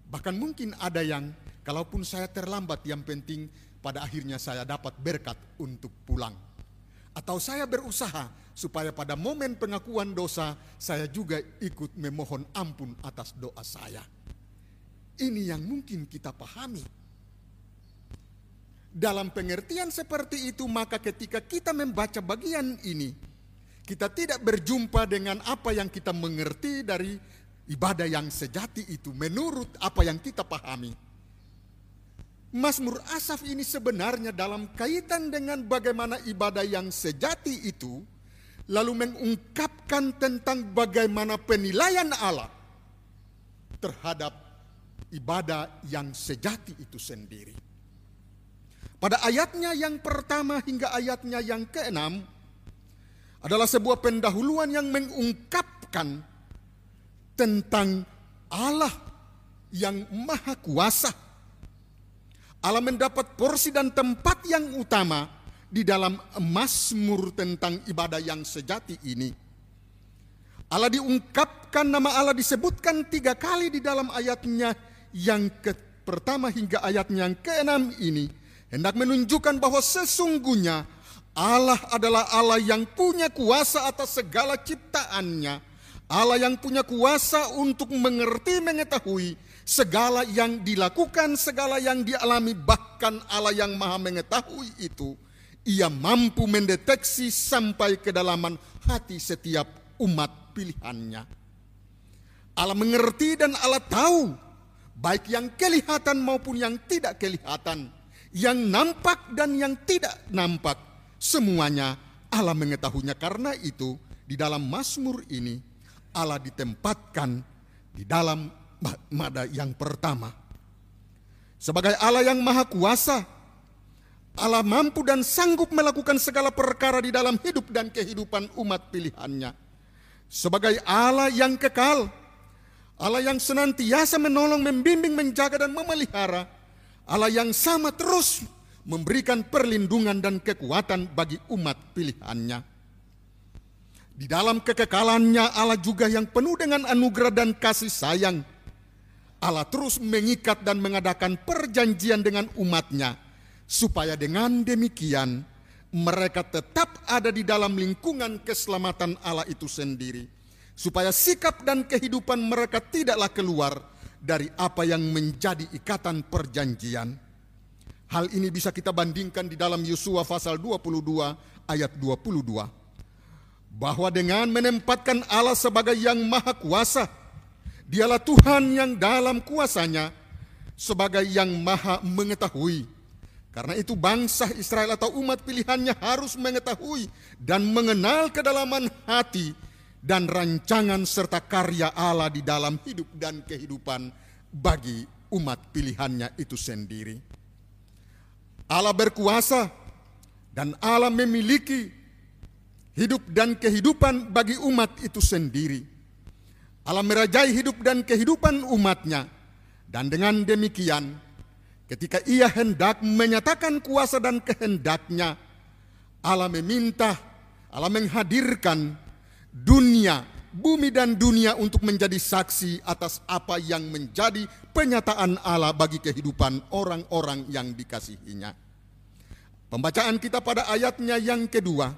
Bahkan mungkin ada yang, kalaupun saya terlambat, yang penting pada akhirnya saya dapat berkat untuk pulang. Atau saya berusaha supaya pada momen pengakuan dosa, saya juga ikut memohon ampun atas doa saya. Ini yang mungkin kita pahami dalam pengertian seperti itu, maka ketika kita membaca bagian ini, kita tidak berjumpa dengan apa yang kita mengerti dari ibadah yang sejati itu menurut apa yang kita pahami. Mazmur Asaf ini sebenarnya dalam kaitan dengan bagaimana ibadah yang sejati itu lalu mengungkapkan tentang bagaimana penilaian Allah terhadap ibadah yang sejati itu sendiri. Pada ayatnya yang pertama hingga ayatnya yang keenam adalah sebuah pendahuluan yang mengungkapkan tentang Allah yang maha kuasa. Allah mendapat porsi dan tempat yang utama di dalam Mazmur tentang ibadah yang sejati ini. Allah diungkapkan, nama Allah disebutkan tiga kali di dalam ayatnya yang ke pertama hingga ayatnya yang keenam ini hendak menunjukkan bahwa sesungguhnya Allah adalah Allah yang punya kuasa atas segala ciptaannya. Allah yang punya kuasa untuk mengerti, mengetahui segala yang dilakukan, segala yang dialami, bahkan Allah yang maha mengetahui itu. Ia mampu mendeteksi sampai kedalaman hati setiap umat pilihannya. Allah mengerti dan Allah tahu, baik yang kelihatan maupun yang tidak kelihatan, yang nampak dan yang tidak nampak, semuanya Allah mengetahuinya. Karena itu, di dalam Mazmur ini, Allah ditempatkan di dalam mada yang pertama. Sebagai Allah yang maha kuasa, Allah mampu dan sanggup melakukan segala perkara di dalam hidup dan kehidupan umat pilihannya. Sebagai Allah yang kekal, Allah yang senantiasa menolong, membimbing, menjaga dan memelihara, Allah yang sama terus memberikan perlindungan dan kekuatan bagi umat pilihannya. Di dalam kekekalannya Allah juga yang penuh dengan anugerah dan kasih sayang. Allah terus mengikat dan mengadakan perjanjian dengan umatnya. Supaya dengan demikian mereka tetap ada di dalam lingkungan keselamatan Allah itu sendiri. Supaya sikap dan kehidupan mereka tidaklah keluar dari apa yang menjadi ikatan perjanjian. Hal ini bisa kita bandingkan di dalam Yosua pasal 22 ayat 22 bahwa dengan menempatkan Allah sebagai yang maha kuasa, dialah Tuhan yang dalam kuasanya sebagai yang maha mengetahui. Karena itu bangsa Israel atau umat pilihannya harus mengetahui dan mengenal kedalaman hati dan rancangan serta karya Allah di dalam hidup dan kehidupan bagi umat pilihannya itu sendiri. Allah berkuasa dan Allah memiliki hidup dan kehidupan bagi umat itu sendiri. Allah merajai hidup dan kehidupan umatnya. Dan dengan demikian, ketika ia hendak menyatakan kuasa dan kehendaknya, Allah meminta, Allah menghadirkan dunia, bumi dan dunia untuk menjadi saksi atas apa yang menjadi penyataan Allah bagi kehidupan orang-orang yang dikasihinya. Pembacaan kita pada ayatnya yang kedua,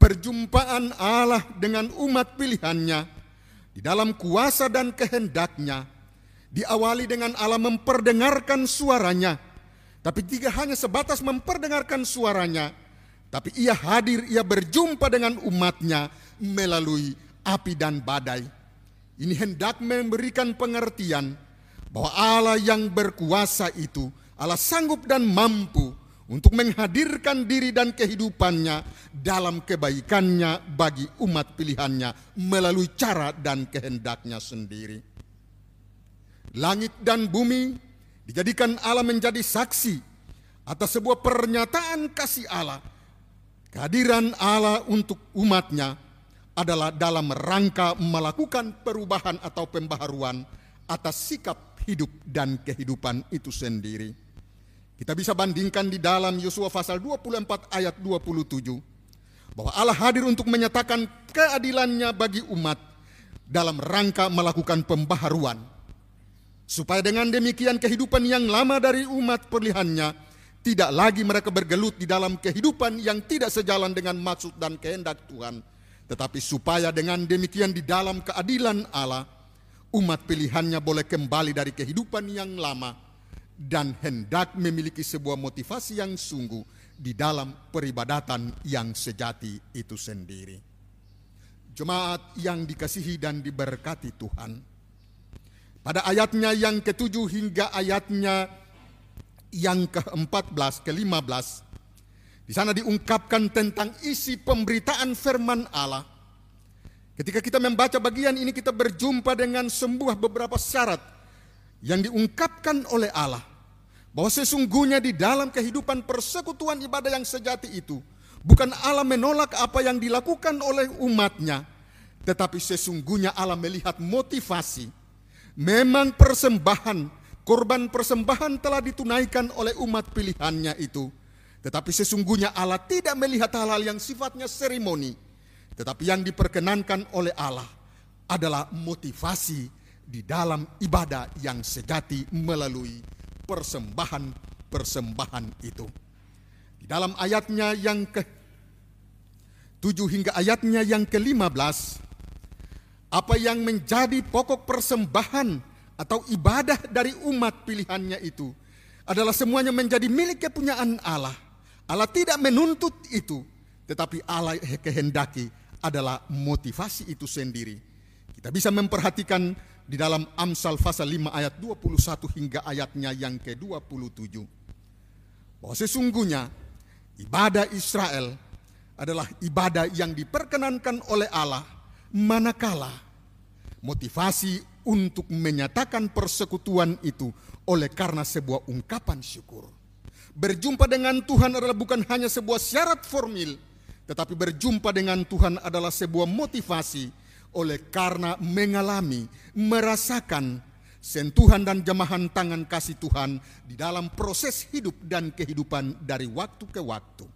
perjumpaan Allah dengan umat pilihannya di dalam kuasa dan kehendaknya diawali dengan Allah memperdengarkan suaranya tapi tidak hanya sebatas memperdengarkan suaranya tapi ia hadir ia berjumpa dengan umatnya melalui api dan badai ini hendak memberikan pengertian bahwa Allah yang berkuasa itu Allah sanggup dan mampu untuk menghadirkan diri dan kehidupannya dalam kebaikannya bagi umat pilihannya melalui cara dan kehendaknya sendiri. Langit dan bumi dijadikan Allah menjadi saksi atas sebuah pernyataan kasih Allah. Kehadiran Allah untuk umatnya adalah dalam rangka melakukan perubahan atau pembaharuan atas sikap hidup dan kehidupan itu sendiri. Kita bisa bandingkan di dalam Yosua pasal 24 ayat 27 bahwa Allah hadir untuk menyatakan keadilannya bagi umat dalam rangka melakukan pembaharuan supaya dengan demikian kehidupan yang lama dari umat perlihannya tidak lagi mereka bergelut di dalam kehidupan yang tidak sejalan dengan maksud dan kehendak Tuhan tetapi supaya dengan demikian di dalam keadilan Allah umat pilihannya boleh kembali dari kehidupan yang lama dan hendak memiliki sebuah motivasi yang sungguh di dalam peribadatan yang sejati itu sendiri. Jemaat yang dikasihi dan diberkati Tuhan. Pada ayatnya yang ketujuh hingga ayatnya yang ke-14, ke-15, di sana diungkapkan tentang isi pemberitaan firman Allah. Ketika kita membaca bagian ini kita berjumpa dengan sebuah beberapa syarat yang diungkapkan oleh Allah. Bahwa sesungguhnya di dalam kehidupan persekutuan ibadah yang sejati itu bukan Allah menolak apa yang dilakukan oleh umatnya tetapi sesungguhnya Allah melihat motivasi. Memang persembahan korban persembahan telah ditunaikan oleh umat pilihannya itu tetapi sesungguhnya Allah tidak melihat hal-hal yang sifatnya seremoni tetapi yang diperkenankan oleh Allah adalah motivasi di dalam ibadah yang sejati melalui persembahan-persembahan itu. Di dalam ayatnya yang ke hingga ayatnya yang ke-15 apa yang menjadi pokok persembahan atau ibadah dari umat pilihannya itu adalah semuanya menjadi milik kepunyaan Allah. Allah tidak menuntut itu, tetapi Allah kehendaki adalah motivasi itu sendiri. Kita bisa memperhatikan di dalam Amsal pasal 5 ayat 21 hingga ayatnya yang ke-27. Bahwa sesungguhnya ibadah Israel adalah ibadah yang diperkenankan oleh Allah manakala motivasi untuk menyatakan persekutuan itu oleh karena sebuah ungkapan syukur. Berjumpa dengan Tuhan adalah bukan hanya sebuah syarat formil, tetapi berjumpa dengan Tuhan adalah sebuah motivasi oleh karena mengalami, merasakan sentuhan dan jamahan tangan kasih Tuhan di dalam proses hidup dan kehidupan dari waktu ke waktu.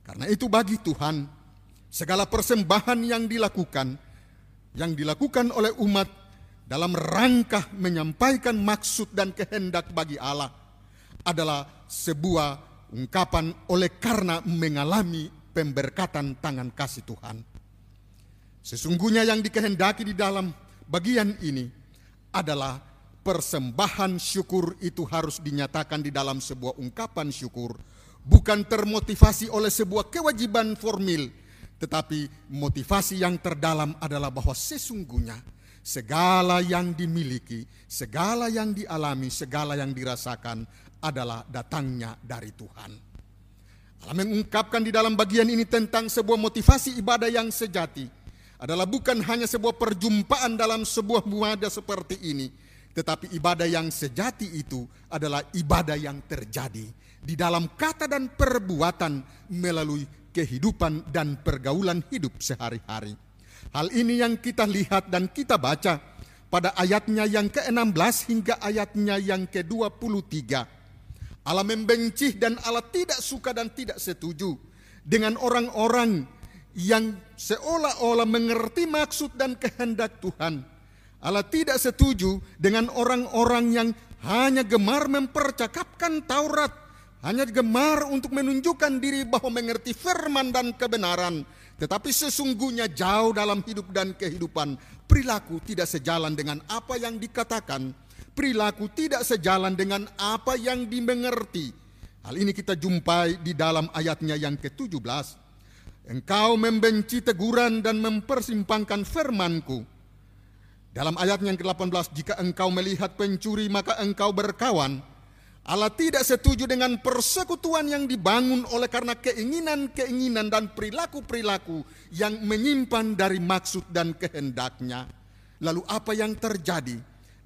Karena itu bagi Tuhan, segala persembahan yang dilakukan yang dilakukan oleh umat dalam rangka menyampaikan maksud dan kehendak bagi Allah adalah sebuah ungkapan oleh karena mengalami pemberkatan tangan kasih Tuhan. Sesungguhnya yang dikehendaki di dalam bagian ini adalah persembahan syukur itu harus dinyatakan di dalam sebuah ungkapan syukur, bukan termotivasi oleh sebuah kewajiban formil, tetapi motivasi yang terdalam adalah bahwa sesungguhnya segala yang dimiliki, segala yang dialami, segala yang dirasakan adalah datangnya dari Tuhan. Allah mengungkapkan di dalam bagian ini tentang sebuah motivasi ibadah yang sejati adalah bukan hanya sebuah perjumpaan dalam sebuah muada seperti ini, tetapi ibadah yang sejati itu adalah ibadah yang terjadi di dalam kata dan perbuatan melalui kehidupan dan pergaulan hidup sehari-hari. Hal ini yang kita lihat dan kita baca pada ayatnya yang ke-16 hingga ayatnya yang ke-23. Allah membenci dan Allah tidak suka dan tidak setuju dengan orang-orang yang seolah-olah mengerti maksud dan kehendak Tuhan. Allah tidak setuju dengan orang-orang yang hanya gemar mempercakapkan Taurat hanya gemar untuk menunjukkan diri bahwa mengerti firman dan kebenaran, tetapi sesungguhnya jauh dalam hidup dan kehidupan, perilaku tidak sejalan dengan apa yang dikatakan, perilaku tidak sejalan dengan apa yang dimengerti. Hal ini kita jumpai di dalam ayatnya yang ke-17. Engkau membenci teguran dan mempersimpangkan firmanku. Dalam ayatnya yang ke-18, jika engkau melihat pencuri maka engkau berkawan Allah tidak setuju dengan persekutuan yang dibangun oleh karena keinginan-keinginan dan perilaku-perilaku yang menyimpan dari maksud dan kehendaknya. Lalu apa yang terjadi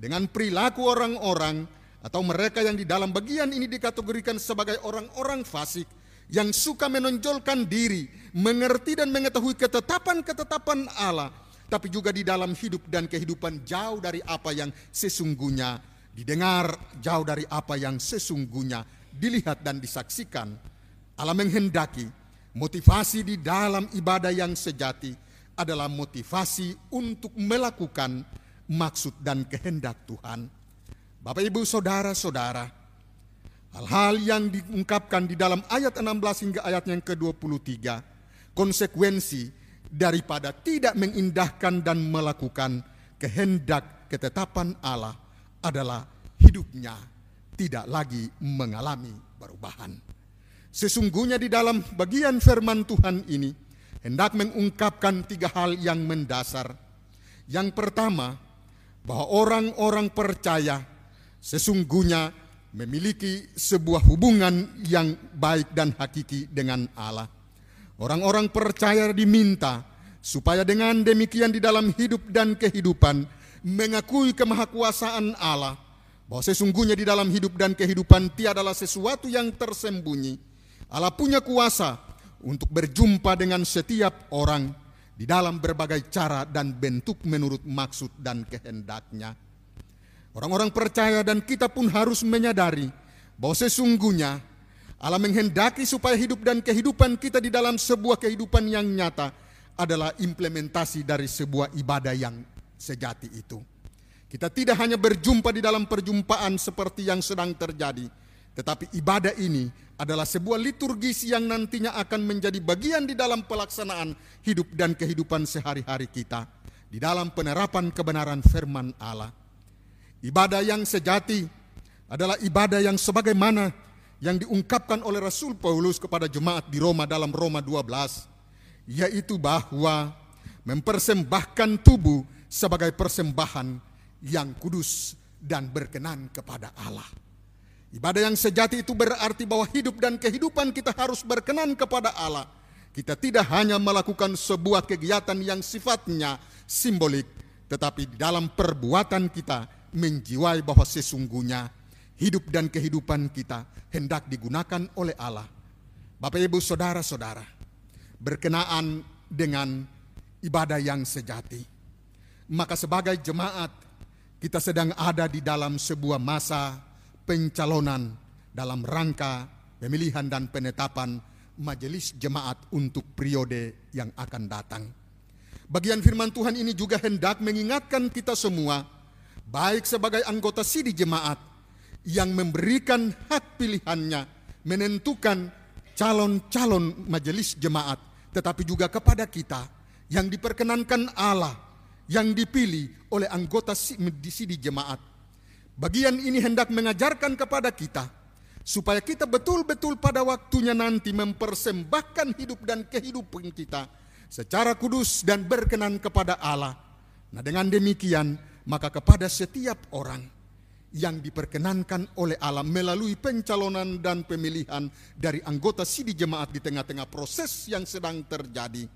dengan perilaku orang-orang atau mereka yang di dalam bagian ini dikategorikan sebagai orang-orang fasik yang suka menonjolkan diri, mengerti dan mengetahui ketetapan-ketetapan Allah, tapi juga di dalam hidup dan kehidupan jauh dari apa yang sesungguhnya didengar jauh dari apa yang sesungguhnya dilihat dan disaksikan. Allah menghendaki motivasi di dalam ibadah yang sejati adalah motivasi untuk melakukan maksud dan kehendak Tuhan. Bapak Ibu Saudara-saudara, hal-hal yang diungkapkan di dalam ayat 16 hingga ayat yang ke-23, konsekuensi daripada tidak mengindahkan dan melakukan kehendak ketetapan Allah adalah hidupnya tidak lagi mengalami perubahan. Sesungguhnya di dalam bagian firman Tuhan ini hendak mengungkapkan tiga hal yang mendasar. Yang pertama, bahwa orang-orang percaya sesungguhnya memiliki sebuah hubungan yang baik dan hakiki dengan Allah. Orang-orang percaya diminta supaya dengan demikian di dalam hidup dan kehidupan mengakui kemahakuasaan Allah, bahwa sesungguhnya di dalam hidup dan kehidupan tiadalah sesuatu yang tersembunyi. Allah punya kuasa untuk berjumpa dengan setiap orang di dalam berbagai cara dan bentuk menurut maksud dan kehendaknya. Orang-orang percaya dan kita pun harus menyadari bahwa sesungguhnya Allah menghendaki supaya hidup dan kehidupan kita di dalam sebuah kehidupan yang nyata adalah implementasi dari sebuah ibadah yang sejati itu. Kita tidak hanya berjumpa di dalam perjumpaan seperti yang sedang terjadi, Tetapi ibadah ini adalah sebuah liturgis yang nantinya akan menjadi bagian di dalam pelaksanaan hidup dan kehidupan sehari-hari kita di dalam penerapan kebenaran firman Allah. Ibadah yang sejati adalah ibadah yang sebagaimana yang diungkapkan oleh Rasul Paulus kepada jemaat di Roma dalam Roma 12 yaitu bahwa mempersembahkan tubuh sebagai persembahan yang kudus dan berkenan kepada Allah. Ibadah yang sejati itu berarti bahwa hidup dan kehidupan kita harus berkenan kepada Allah. Kita tidak hanya melakukan sebuah kegiatan yang sifatnya simbolik, tetapi dalam perbuatan kita menjiwai bahwa sesungguhnya hidup dan kehidupan kita hendak digunakan oleh Allah. Bapak Ibu Saudara-saudara, berkenaan dengan ibadah yang sejati. Maka sebagai jemaat kita sedang ada di dalam sebuah masa pencalonan dalam rangka pemilihan dan penetapan majelis jemaat untuk periode yang akan datang. Bagian firman Tuhan ini juga hendak mengingatkan kita semua baik sebagai anggota sidi jemaat yang memberikan hak pilihannya menentukan calon-calon majelis jemaat tetapi juga kepada kita yang diperkenankan Allah yang dipilih oleh anggota di sidi jemaat. Bagian ini hendak mengajarkan kepada kita supaya kita betul-betul pada waktunya nanti mempersembahkan hidup dan kehidupan kita secara kudus dan berkenan kepada Allah. Nah, dengan demikian maka kepada setiap orang yang diperkenankan oleh Allah melalui pencalonan dan pemilihan dari anggota sidi jemaat di tengah-tengah proses yang sedang terjadi.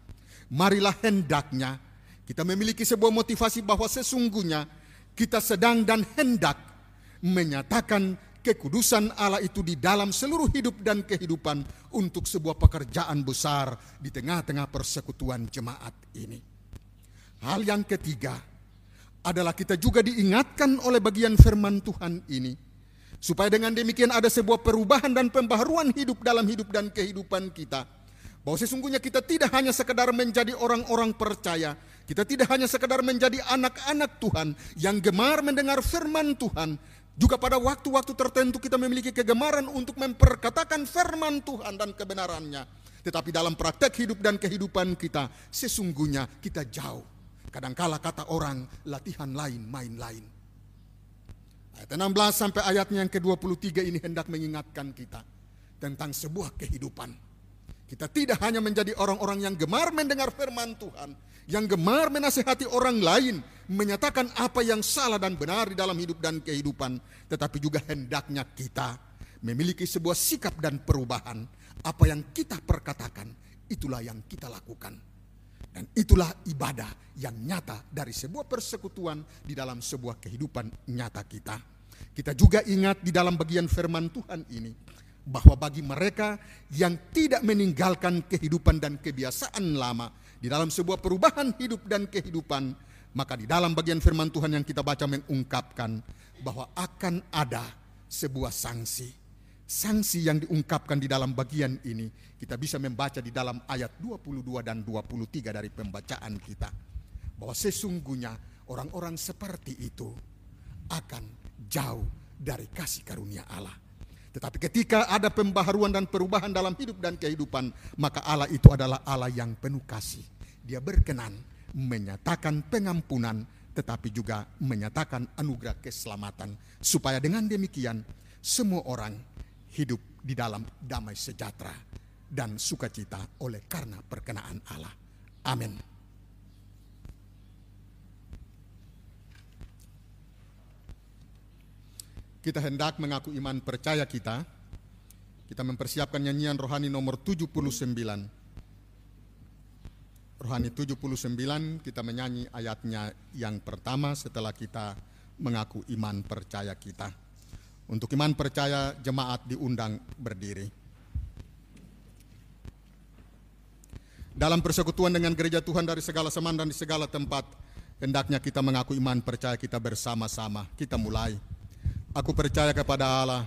Marilah hendaknya kita memiliki sebuah motivasi bahwa sesungguhnya kita sedang dan hendak menyatakan kekudusan Allah itu di dalam seluruh hidup dan kehidupan untuk sebuah pekerjaan besar di tengah-tengah persekutuan jemaat ini. Hal yang ketiga, adalah kita juga diingatkan oleh bagian firman Tuhan ini. Supaya dengan demikian ada sebuah perubahan dan pembaharuan hidup dalam hidup dan kehidupan kita. Bahwa sesungguhnya kita tidak hanya sekedar menjadi orang-orang percaya. Kita tidak hanya sekedar menjadi anak-anak Tuhan yang gemar mendengar firman Tuhan. Juga pada waktu-waktu tertentu kita memiliki kegemaran untuk memperkatakan firman Tuhan dan kebenarannya. Tetapi dalam praktek hidup dan kehidupan kita, sesungguhnya kita jauh Kadangkala kata orang latihan lain, main lain. Ayat 16 sampai ayatnya yang ke-23 ini hendak mengingatkan kita tentang sebuah kehidupan. Kita tidak hanya menjadi orang-orang yang gemar mendengar firman Tuhan, yang gemar menasehati orang lain, menyatakan apa yang salah dan benar di dalam hidup dan kehidupan, tetapi juga hendaknya kita memiliki sebuah sikap dan perubahan. Apa yang kita perkatakan, itulah yang kita lakukan. Dan itulah ibadah yang nyata dari sebuah persekutuan di dalam sebuah kehidupan nyata kita. Kita juga ingat di dalam bagian firman Tuhan ini bahwa bagi mereka yang tidak meninggalkan kehidupan dan kebiasaan lama di dalam sebuah perubahan hidup dan kehidupan, maka di dalam bagian firman Tuhan yang kita baca mengungkapkan bahwa akan ada sebuah sanksi sanksi yang diungkapkan di dalam bagian ini kita bisa membaca di dalam ayat 22 dan 23 dari pembacaan kita bahwa sesungguhnya orang-orang seperti itu akan jauh dari kasih karunia Allah. Tetapi ketika ada pembaharuan dan perubahan dalam hidup dan kehidupan, maka Allah itu adalah Allah yang penuh kasih. Dia berkenan menyatakan pengampunan tetapi juga menyatakan anugerah keselamatan supaya dengan demikian semua orang hidup di dalam damai sejahtera dan sukacita oleh karena perkenaan Allah. Amin. Kita hendak mengaku iman percaya kita. Kita mempersiapkan nyanyian rohani nomor 79. Rohani 79 kita menyanyi ayatnya yang pertama setelah kita mengaku iman percaya kita. Untuk iman percaya jemaat diundang berdiri. Dalam persekutuan dengan gereja Tuhan dari segala seman dan di segala tempat, hendaknya kita mengaku iman percaya kita bersama-sama. Kita mulai. Aku percaya kepada Allah,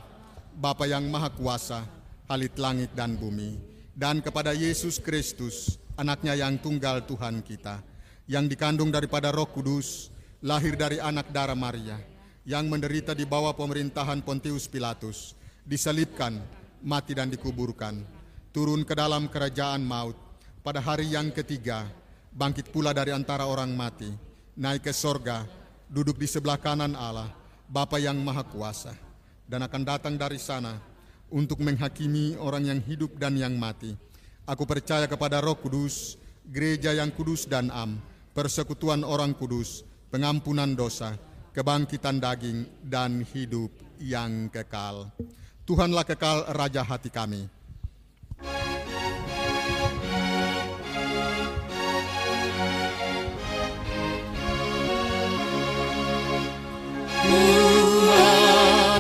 Bapa yang Maha Kuasa, halit langit dan bumi, dan kepada Yesus Kristus, anaknya yang tunggal Tuhan kita, yang dikandung daripada roh kudus, lahir dari anak darah Maria, yang menderita di bawah pemerintahan Pontius Pilatus, disalibkan, mati dan dikuburkan, turun ke dalam kerajaan maut. Pada hari yang ketiga, bangkit pula dari antara orang mati, naik ke sorga, duduk di sebelah kanan Allah, Bapa yang Maha Kuasa, dan akan datang dari sana untuk menghakimi orang yang hidup dan yang mati. Aku percaya kepada Roh Kudus, gereja yang kudus dan am, persekutuan orang kudus, pengampunan dosa, kebangkitan daging, dan hidup yang kekal. Tuhanlah kekal Raja hati kami.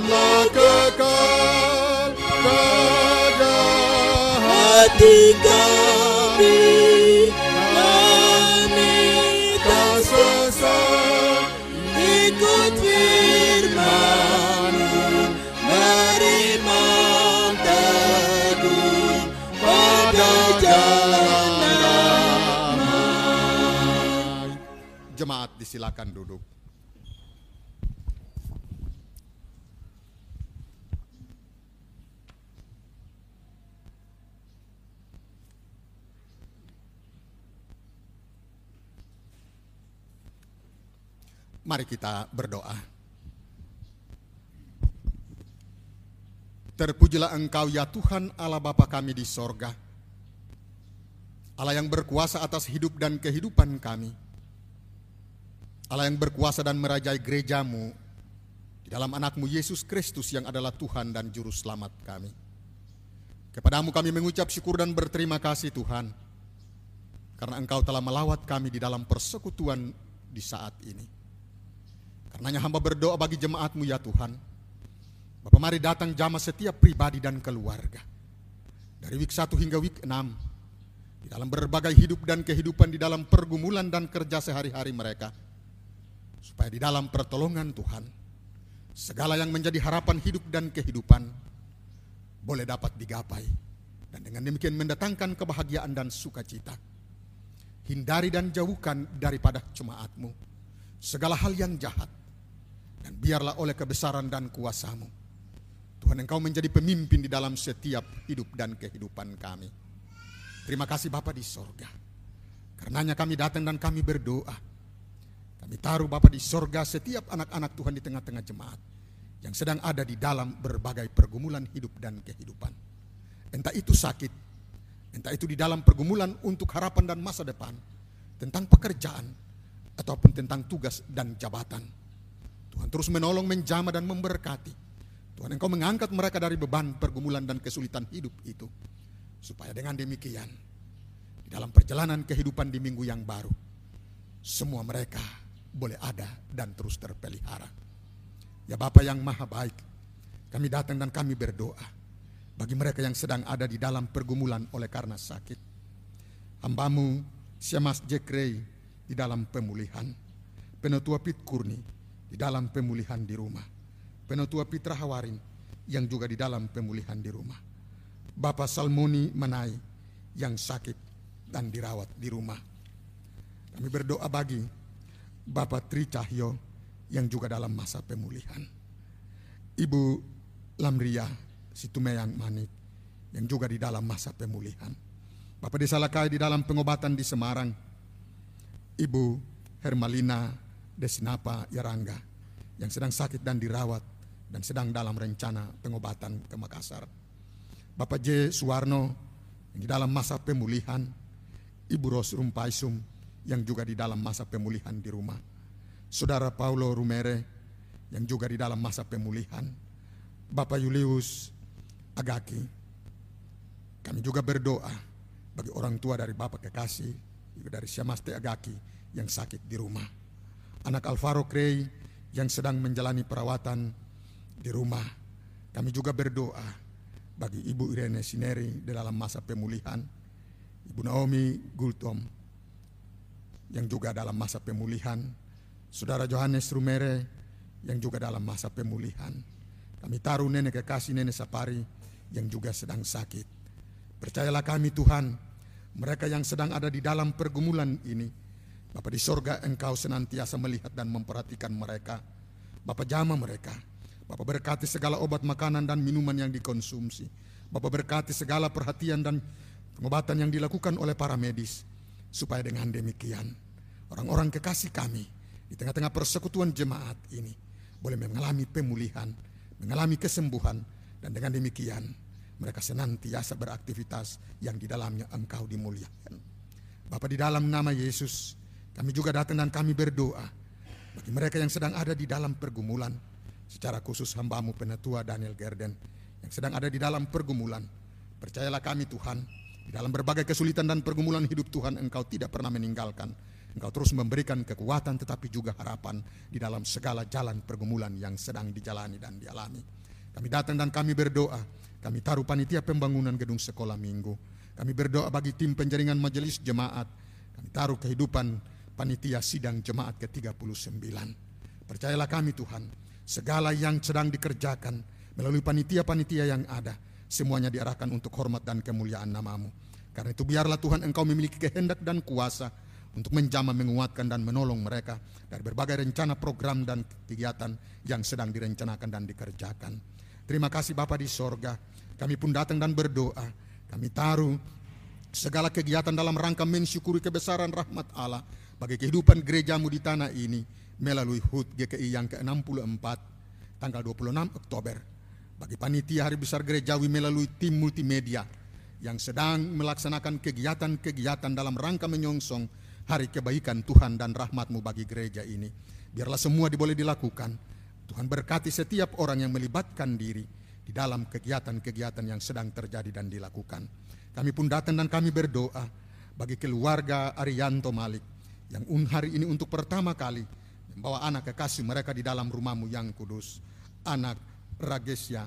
Tuhanlah kekal Raja hati kami Kami tak sesat Ikut firman-Mu Beriman teguh Pada jalan Jemaat disilakan duduk. Mari kita berdoa. Terpujilah Engkau ya Tuhan Allah Bapa kami di sorga. Allah yang berkuasa atas hidup dan kehidupan kami. Allah yang berkuasa dan merajai gerejamu di dalam anakmu Yesus Kristus yang adalah Tuhan dan Juru Selamat kami. Kepadamu kami mengucap syukur dan berterima kasih Tuhan. Karena engkau telah melawat kami di dalam persekutuan di saat ini. Karenanya hamba berdoa bagi jemaatmu ya Tuhan. Bapak mari datang jamaah setiap pribadi dan keluarga. Dari week 1 hingga week 6. Di dalam berbagai hidup dan kehidupan di dalam pergumulan dan kerja sehari-hari mereka. Supaya di dalam pertolongan Tuhan. Segala yang menjadi harapan hidup dan kehidupan. Boleh dapat digapai. Dan dengan demikian mendatangkan kebahagiaan dan sukacita. Hindari dan jauhkan daripada jemaatmu segala hal yang jahat. Dan biarlah oleh kebesaran dan kuasamu. Tuhan engkau menjadi pemimpin di dalam setiap hidup dan kehidupan kami. Terima kasih Bapa di sorga. Karenanya kami datang dan kami berdoa. Kami taruh Bapa di sorga setiap anak-anak Tuhan di tengah-tengah jemaat. Yang sedang ada di dalam berbagai pergumulan hidup dan kehidupan. Entah itu sakit, entah itu di dalam pergumulan untuk harapan dan masa depan. Tentang pekerjaan, ataupun tentang tugas dan jabatan. Tuhan terus menolong, menjama dan memberkati. Tuhan engkau mengangkat mereka dari beban pergumulan dan kesulitan hidup itu. Supaya dengan demikian, di dalam perjalanan kehidupan di minggu yang baru, semua mereka boleh ada dan terus terpelihara. Ya Bapa yang maha baik, kami datang dan kami berdoa bagi mereka yang sedang ada di dalam pergumulan oleh karena sakit. Hambamu, Syamas Jekrei, di dalam pemulihan. Penetua Pit Kurni di dalam pemulihan di rumah. Penetua Pitra Hawarin yang juga di dalam pemulihan di rumah. Bapak Salmoni Manai yang sakit dan dirawat di rumah. Kami berdoa bagi Bapak Tri Cahyo yang juga dalam masa pemulihan. Ibu Lamria Situmeyang Manik yang juga di dalam masa pemulihan. Bapak Desa Lakai di dalam pengobatan di Semarang Ibu Hermalina Desinapa Yarangga yang sedang sakit dan dirawat dan sedang dalam rencana pengobatan ke Makassar. Bapak J. Suwarno yang di dalam masa pemulihan, Ibu Ros Rumpaisum yang juga di dalam masa pemulihan di rumah. Saudara Paulo Rumere yang juga di dalam masa pemulihan. Bapak Julius Agaki. Kami juga berdoa bagi orang tua dari Bapak kekasih, juga dari Syamaste Agaki yang sakit di rumah. Anak Alvaro Crey yang sedang menjalani perawatan di rumah. Kami juga berdoa bagi Ibu Irene Sineri di dalam masa pemulihan. Ibu Naomi Gultom yang juga dalam masa pemulihan. Saudara Johannes Rumere yang juga dalam masa pemulihan. Kami taruh nenek kekasih nenek Sapari yang juga sedang sakit. Percayalah kami Tuhan, mereka yang sedang ada di dalam pergumulan ini, Bapak di sorga engkau senantiasa melihat dan memperhatikan mereka. Bapak jama mereka. Bapak berkati segala obat makanan dan minuman yang dikonsumsi. Bapak berkati segala perhatian dan pengobatan yang dilakukan oleh para medis. Supaya dengan demikian orang-orang kekasih kami di tengah-tengah persekutuan jemaat ini boleh mengalami pemulihan, mengalami kesembuhan dan dengan demikian mereka senantiasa beraktivitas yang di dalamnya engkau dimuliakan. Bapak di dalam nama Yesus kami juga datang dan kami berdoa bagi mereka yang sedang ada di dalam pergumulan secara khusus hambamu penetua Daniel Gerden yang sedang ada di dalam pergumulan. Percayalah kami Tuhan, di dalam berbagai kesulitan dan pergumulan hidup Tuhan engkau tidak pernah meninggalkan. Engkau terus memberikan kekuatan tetapi juga harapan di dalam segala jalan pergumulan yang sedang dijalani dan dialami. Kami datang dan kami berdoa. Kami taruh panitia pembangunan gedung sekolah minggu. Kami berdoa bagi tim penjaringan majelis jemaat. Kami taruh kehidupan panitia sidang jemaat ke-39. Percayalah kami Tuhan, segala yang sedang dikerjakan melalui panitia-panitia yang ada, semuanya diarahkan untuk hormat dan kemuliaan namamu. Karena itu biarlah Tuhan engkau memiliki kehendak dan kuasa untuk menjamah, menguatkan dan menolong mereka dari berbagai rencana program dan kegiatan yang sedang direncanakan dan dikerjakan. Terima kasih Bapak di sorga. Kami pun datang dan berdoa. Kami taruh segala kegiatan dalam rangka mensyukuri kebesaran rahmat Allah bagi kehidupan gerejamu di tanah ini melalui HUT GKI yang ke-64 tanggal 26 Oktober. Bagi panitia Hari Besar Gerejawi melalui tim multimedia yang sedang melaksanakan kegiatan-kegiatan dalam rangka menyongsong hari kebaikan Tuhan dan rahmatmu bagi gereja ini. Biarlah semua diboleh dilakukan. Tuhan berkati setiap orang yang melibatkan diri di dalam kegiatan-kegiatan yang sedang terjadi dan dilakukan. Kami pun datang dan kami berdoa bagi keluarga Arianto Malik yang hari ini untuk pertama kali membawa anak kekasih mereka di dalam rumahmu yang kudus. Anak Ragesya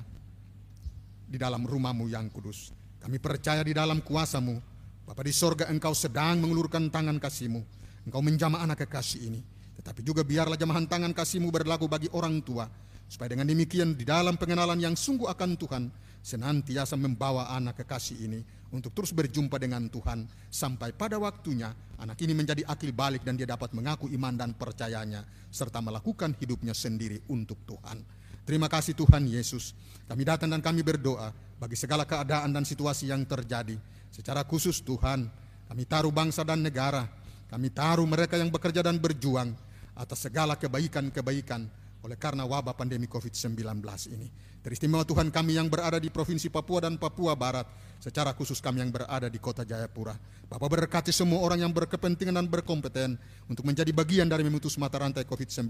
di dalam rumahmu yang kudus. Kami percaya di dalam kuasamu, Bapak di sorga engkau sedang mengulurkan tangan kasihmu. Engkau menjamah anak kekasih ini. Tetapi juga biarlah jamahan tangan kasihmu berlaku bagi orang tua. Supaya dengan demikian di dalam pengenalan yang sungguh akan Tuhan, senantiasa membawa anak kekasih ini untuk terus berjumpa dengan Tuhan sampai pada waktunya anak ini menjadi akil balik dan dia dapat mengaku iman dan percayanya serta melakukan hidupnya sendiri untuk Tuhan. Terima kasih Tuhan Yesus. Kami datang dan kami berdoa bagi segala keadaan dan situasi yang terjadi. Secara khusus Tuhan, kami taruh bangsa dan negara. Kami taruh mereka yang bekerja dan berjuang atas segala kebaikan-kebaikan oleh karena wabah pandemi COVID-19 ini. Teristimewa Tuhan kami yang berada di Provinsi Papua dan Papua Barat, secara khusus kami yang berada di kota Jayapura. Bapak berkati semua orang yang berkepentingan dan berkompeten untuk menjadi bagian dari memutus mata rantai COVID-19.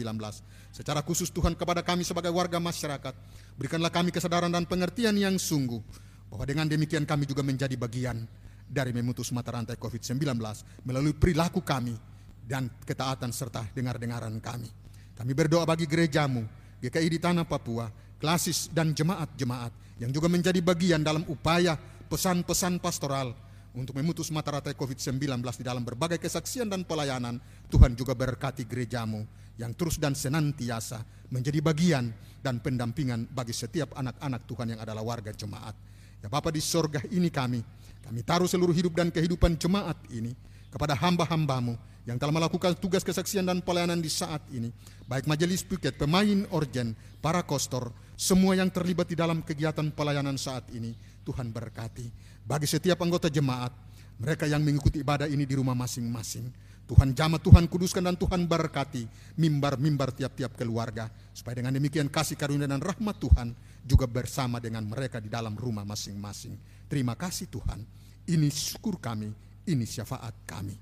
Secara khusus Tuhan kepada kami sebagai warga masyarakat, berikanlah kami kesadaran dan pengertian yang sungguh, bahwa dengan demikian kami juga menjadi bagian dari memutus mata rantai COVID-19 melalui perilaku kami dan ketaatan serta dengar-dengaran kami. Kami berdoa bagi gerejamu, GKI di Tanah Papua, klasis dan jemaat-jemaat yang juga menjadi bagian dalam upaya pesan-pesan pastoral untuk memutus mata rantai COVID-19 di dalam berbagai kesaksian dan pelayanan. Tuhan juga berkati gerejamu yang terus dan senantiasa menjadi bagian dan pendampingan bagi setiap anak-anak Tuhan yang adalah warga jemaat. Ya Bapak di sorga ini kami, kami taruh seluruh hidup dan kehidupan jemaat ini kepada hamba-hambamu yang telah melakukan tugas kesaksian dan pelayanan di saat ini, baik majelis piket, pemain orgen, para kostor, semua yang terlibat di dalam kegiatan pelayanan saat ini, Tuhan berkati. Bagi setiap anggota jemaat, mereka yang mengikuti ibadah ini di rumah masing-masing, Tuhan jamaah Tuhan kuduskan dan Tuhan berkati mimbar-mimbar tiap-tiap keluarga. Supaya dengan demikian kasih karunia dan rahmat Tuhan juga bersama dengan mereka di dalam rumah masing-masing. Terima kasih Tuhan. Ini syukur kami, ini syafaat kami.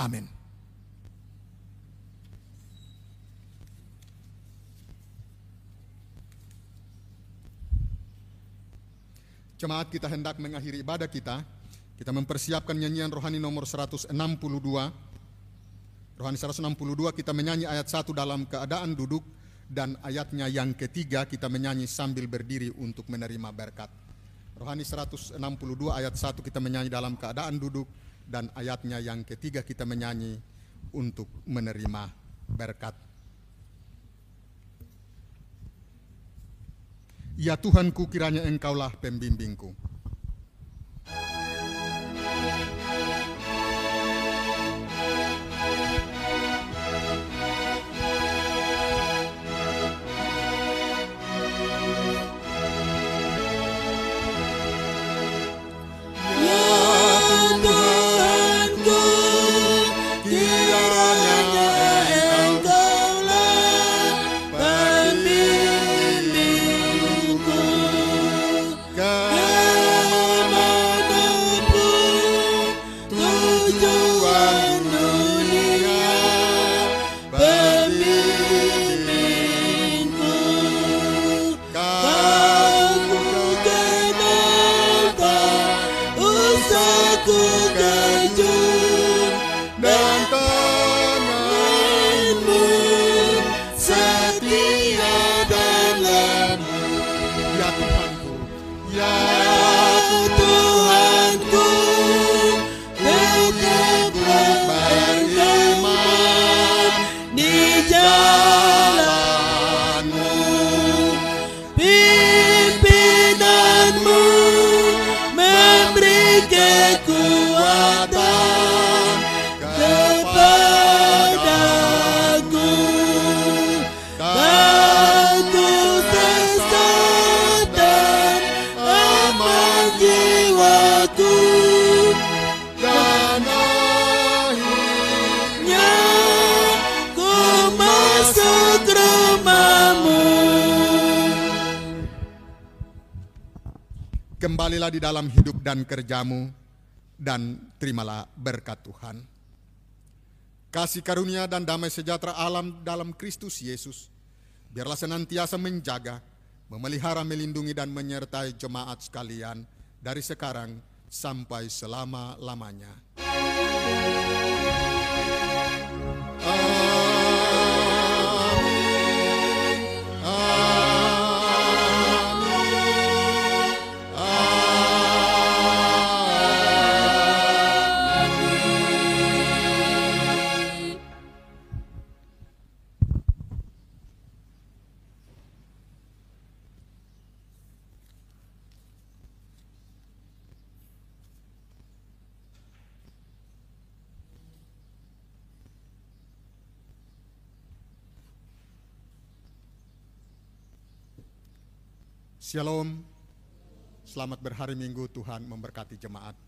Amin. Jemaat kita hendak mengakhiri ibadah kita. Kita mempersiapkan nyanyian rohani nomor 162. Rohani 162 kita menyanyi ayat 1 dalam keadaan duduk dan ayatnya yang ketiga kita menyanyi sambil berdiri untuk menerima berkat. Rohani 162 ayat 1 kita menyanyi dalam keadaan duduk dan ayatnya yang ketiga kita menyanyi untuk menerima berkat. Ya Tuhanku kiranya engkaulah pembimbingku. Dan akhirnya Nya ku masuk kembalilah di dalam hidup dan kerjamu dan terimalah berkat Tuhan. Kasih karunia dan damai sejahtera alam dalam Kristus Yesus biarlah senantiasa menjaga, memelihara, melindungi dan menyertai jemaat sekalian dari sekarang sampai selama-lamanya. Shalom. Selamat berhari Minggu Tuhan memberkati jemaat.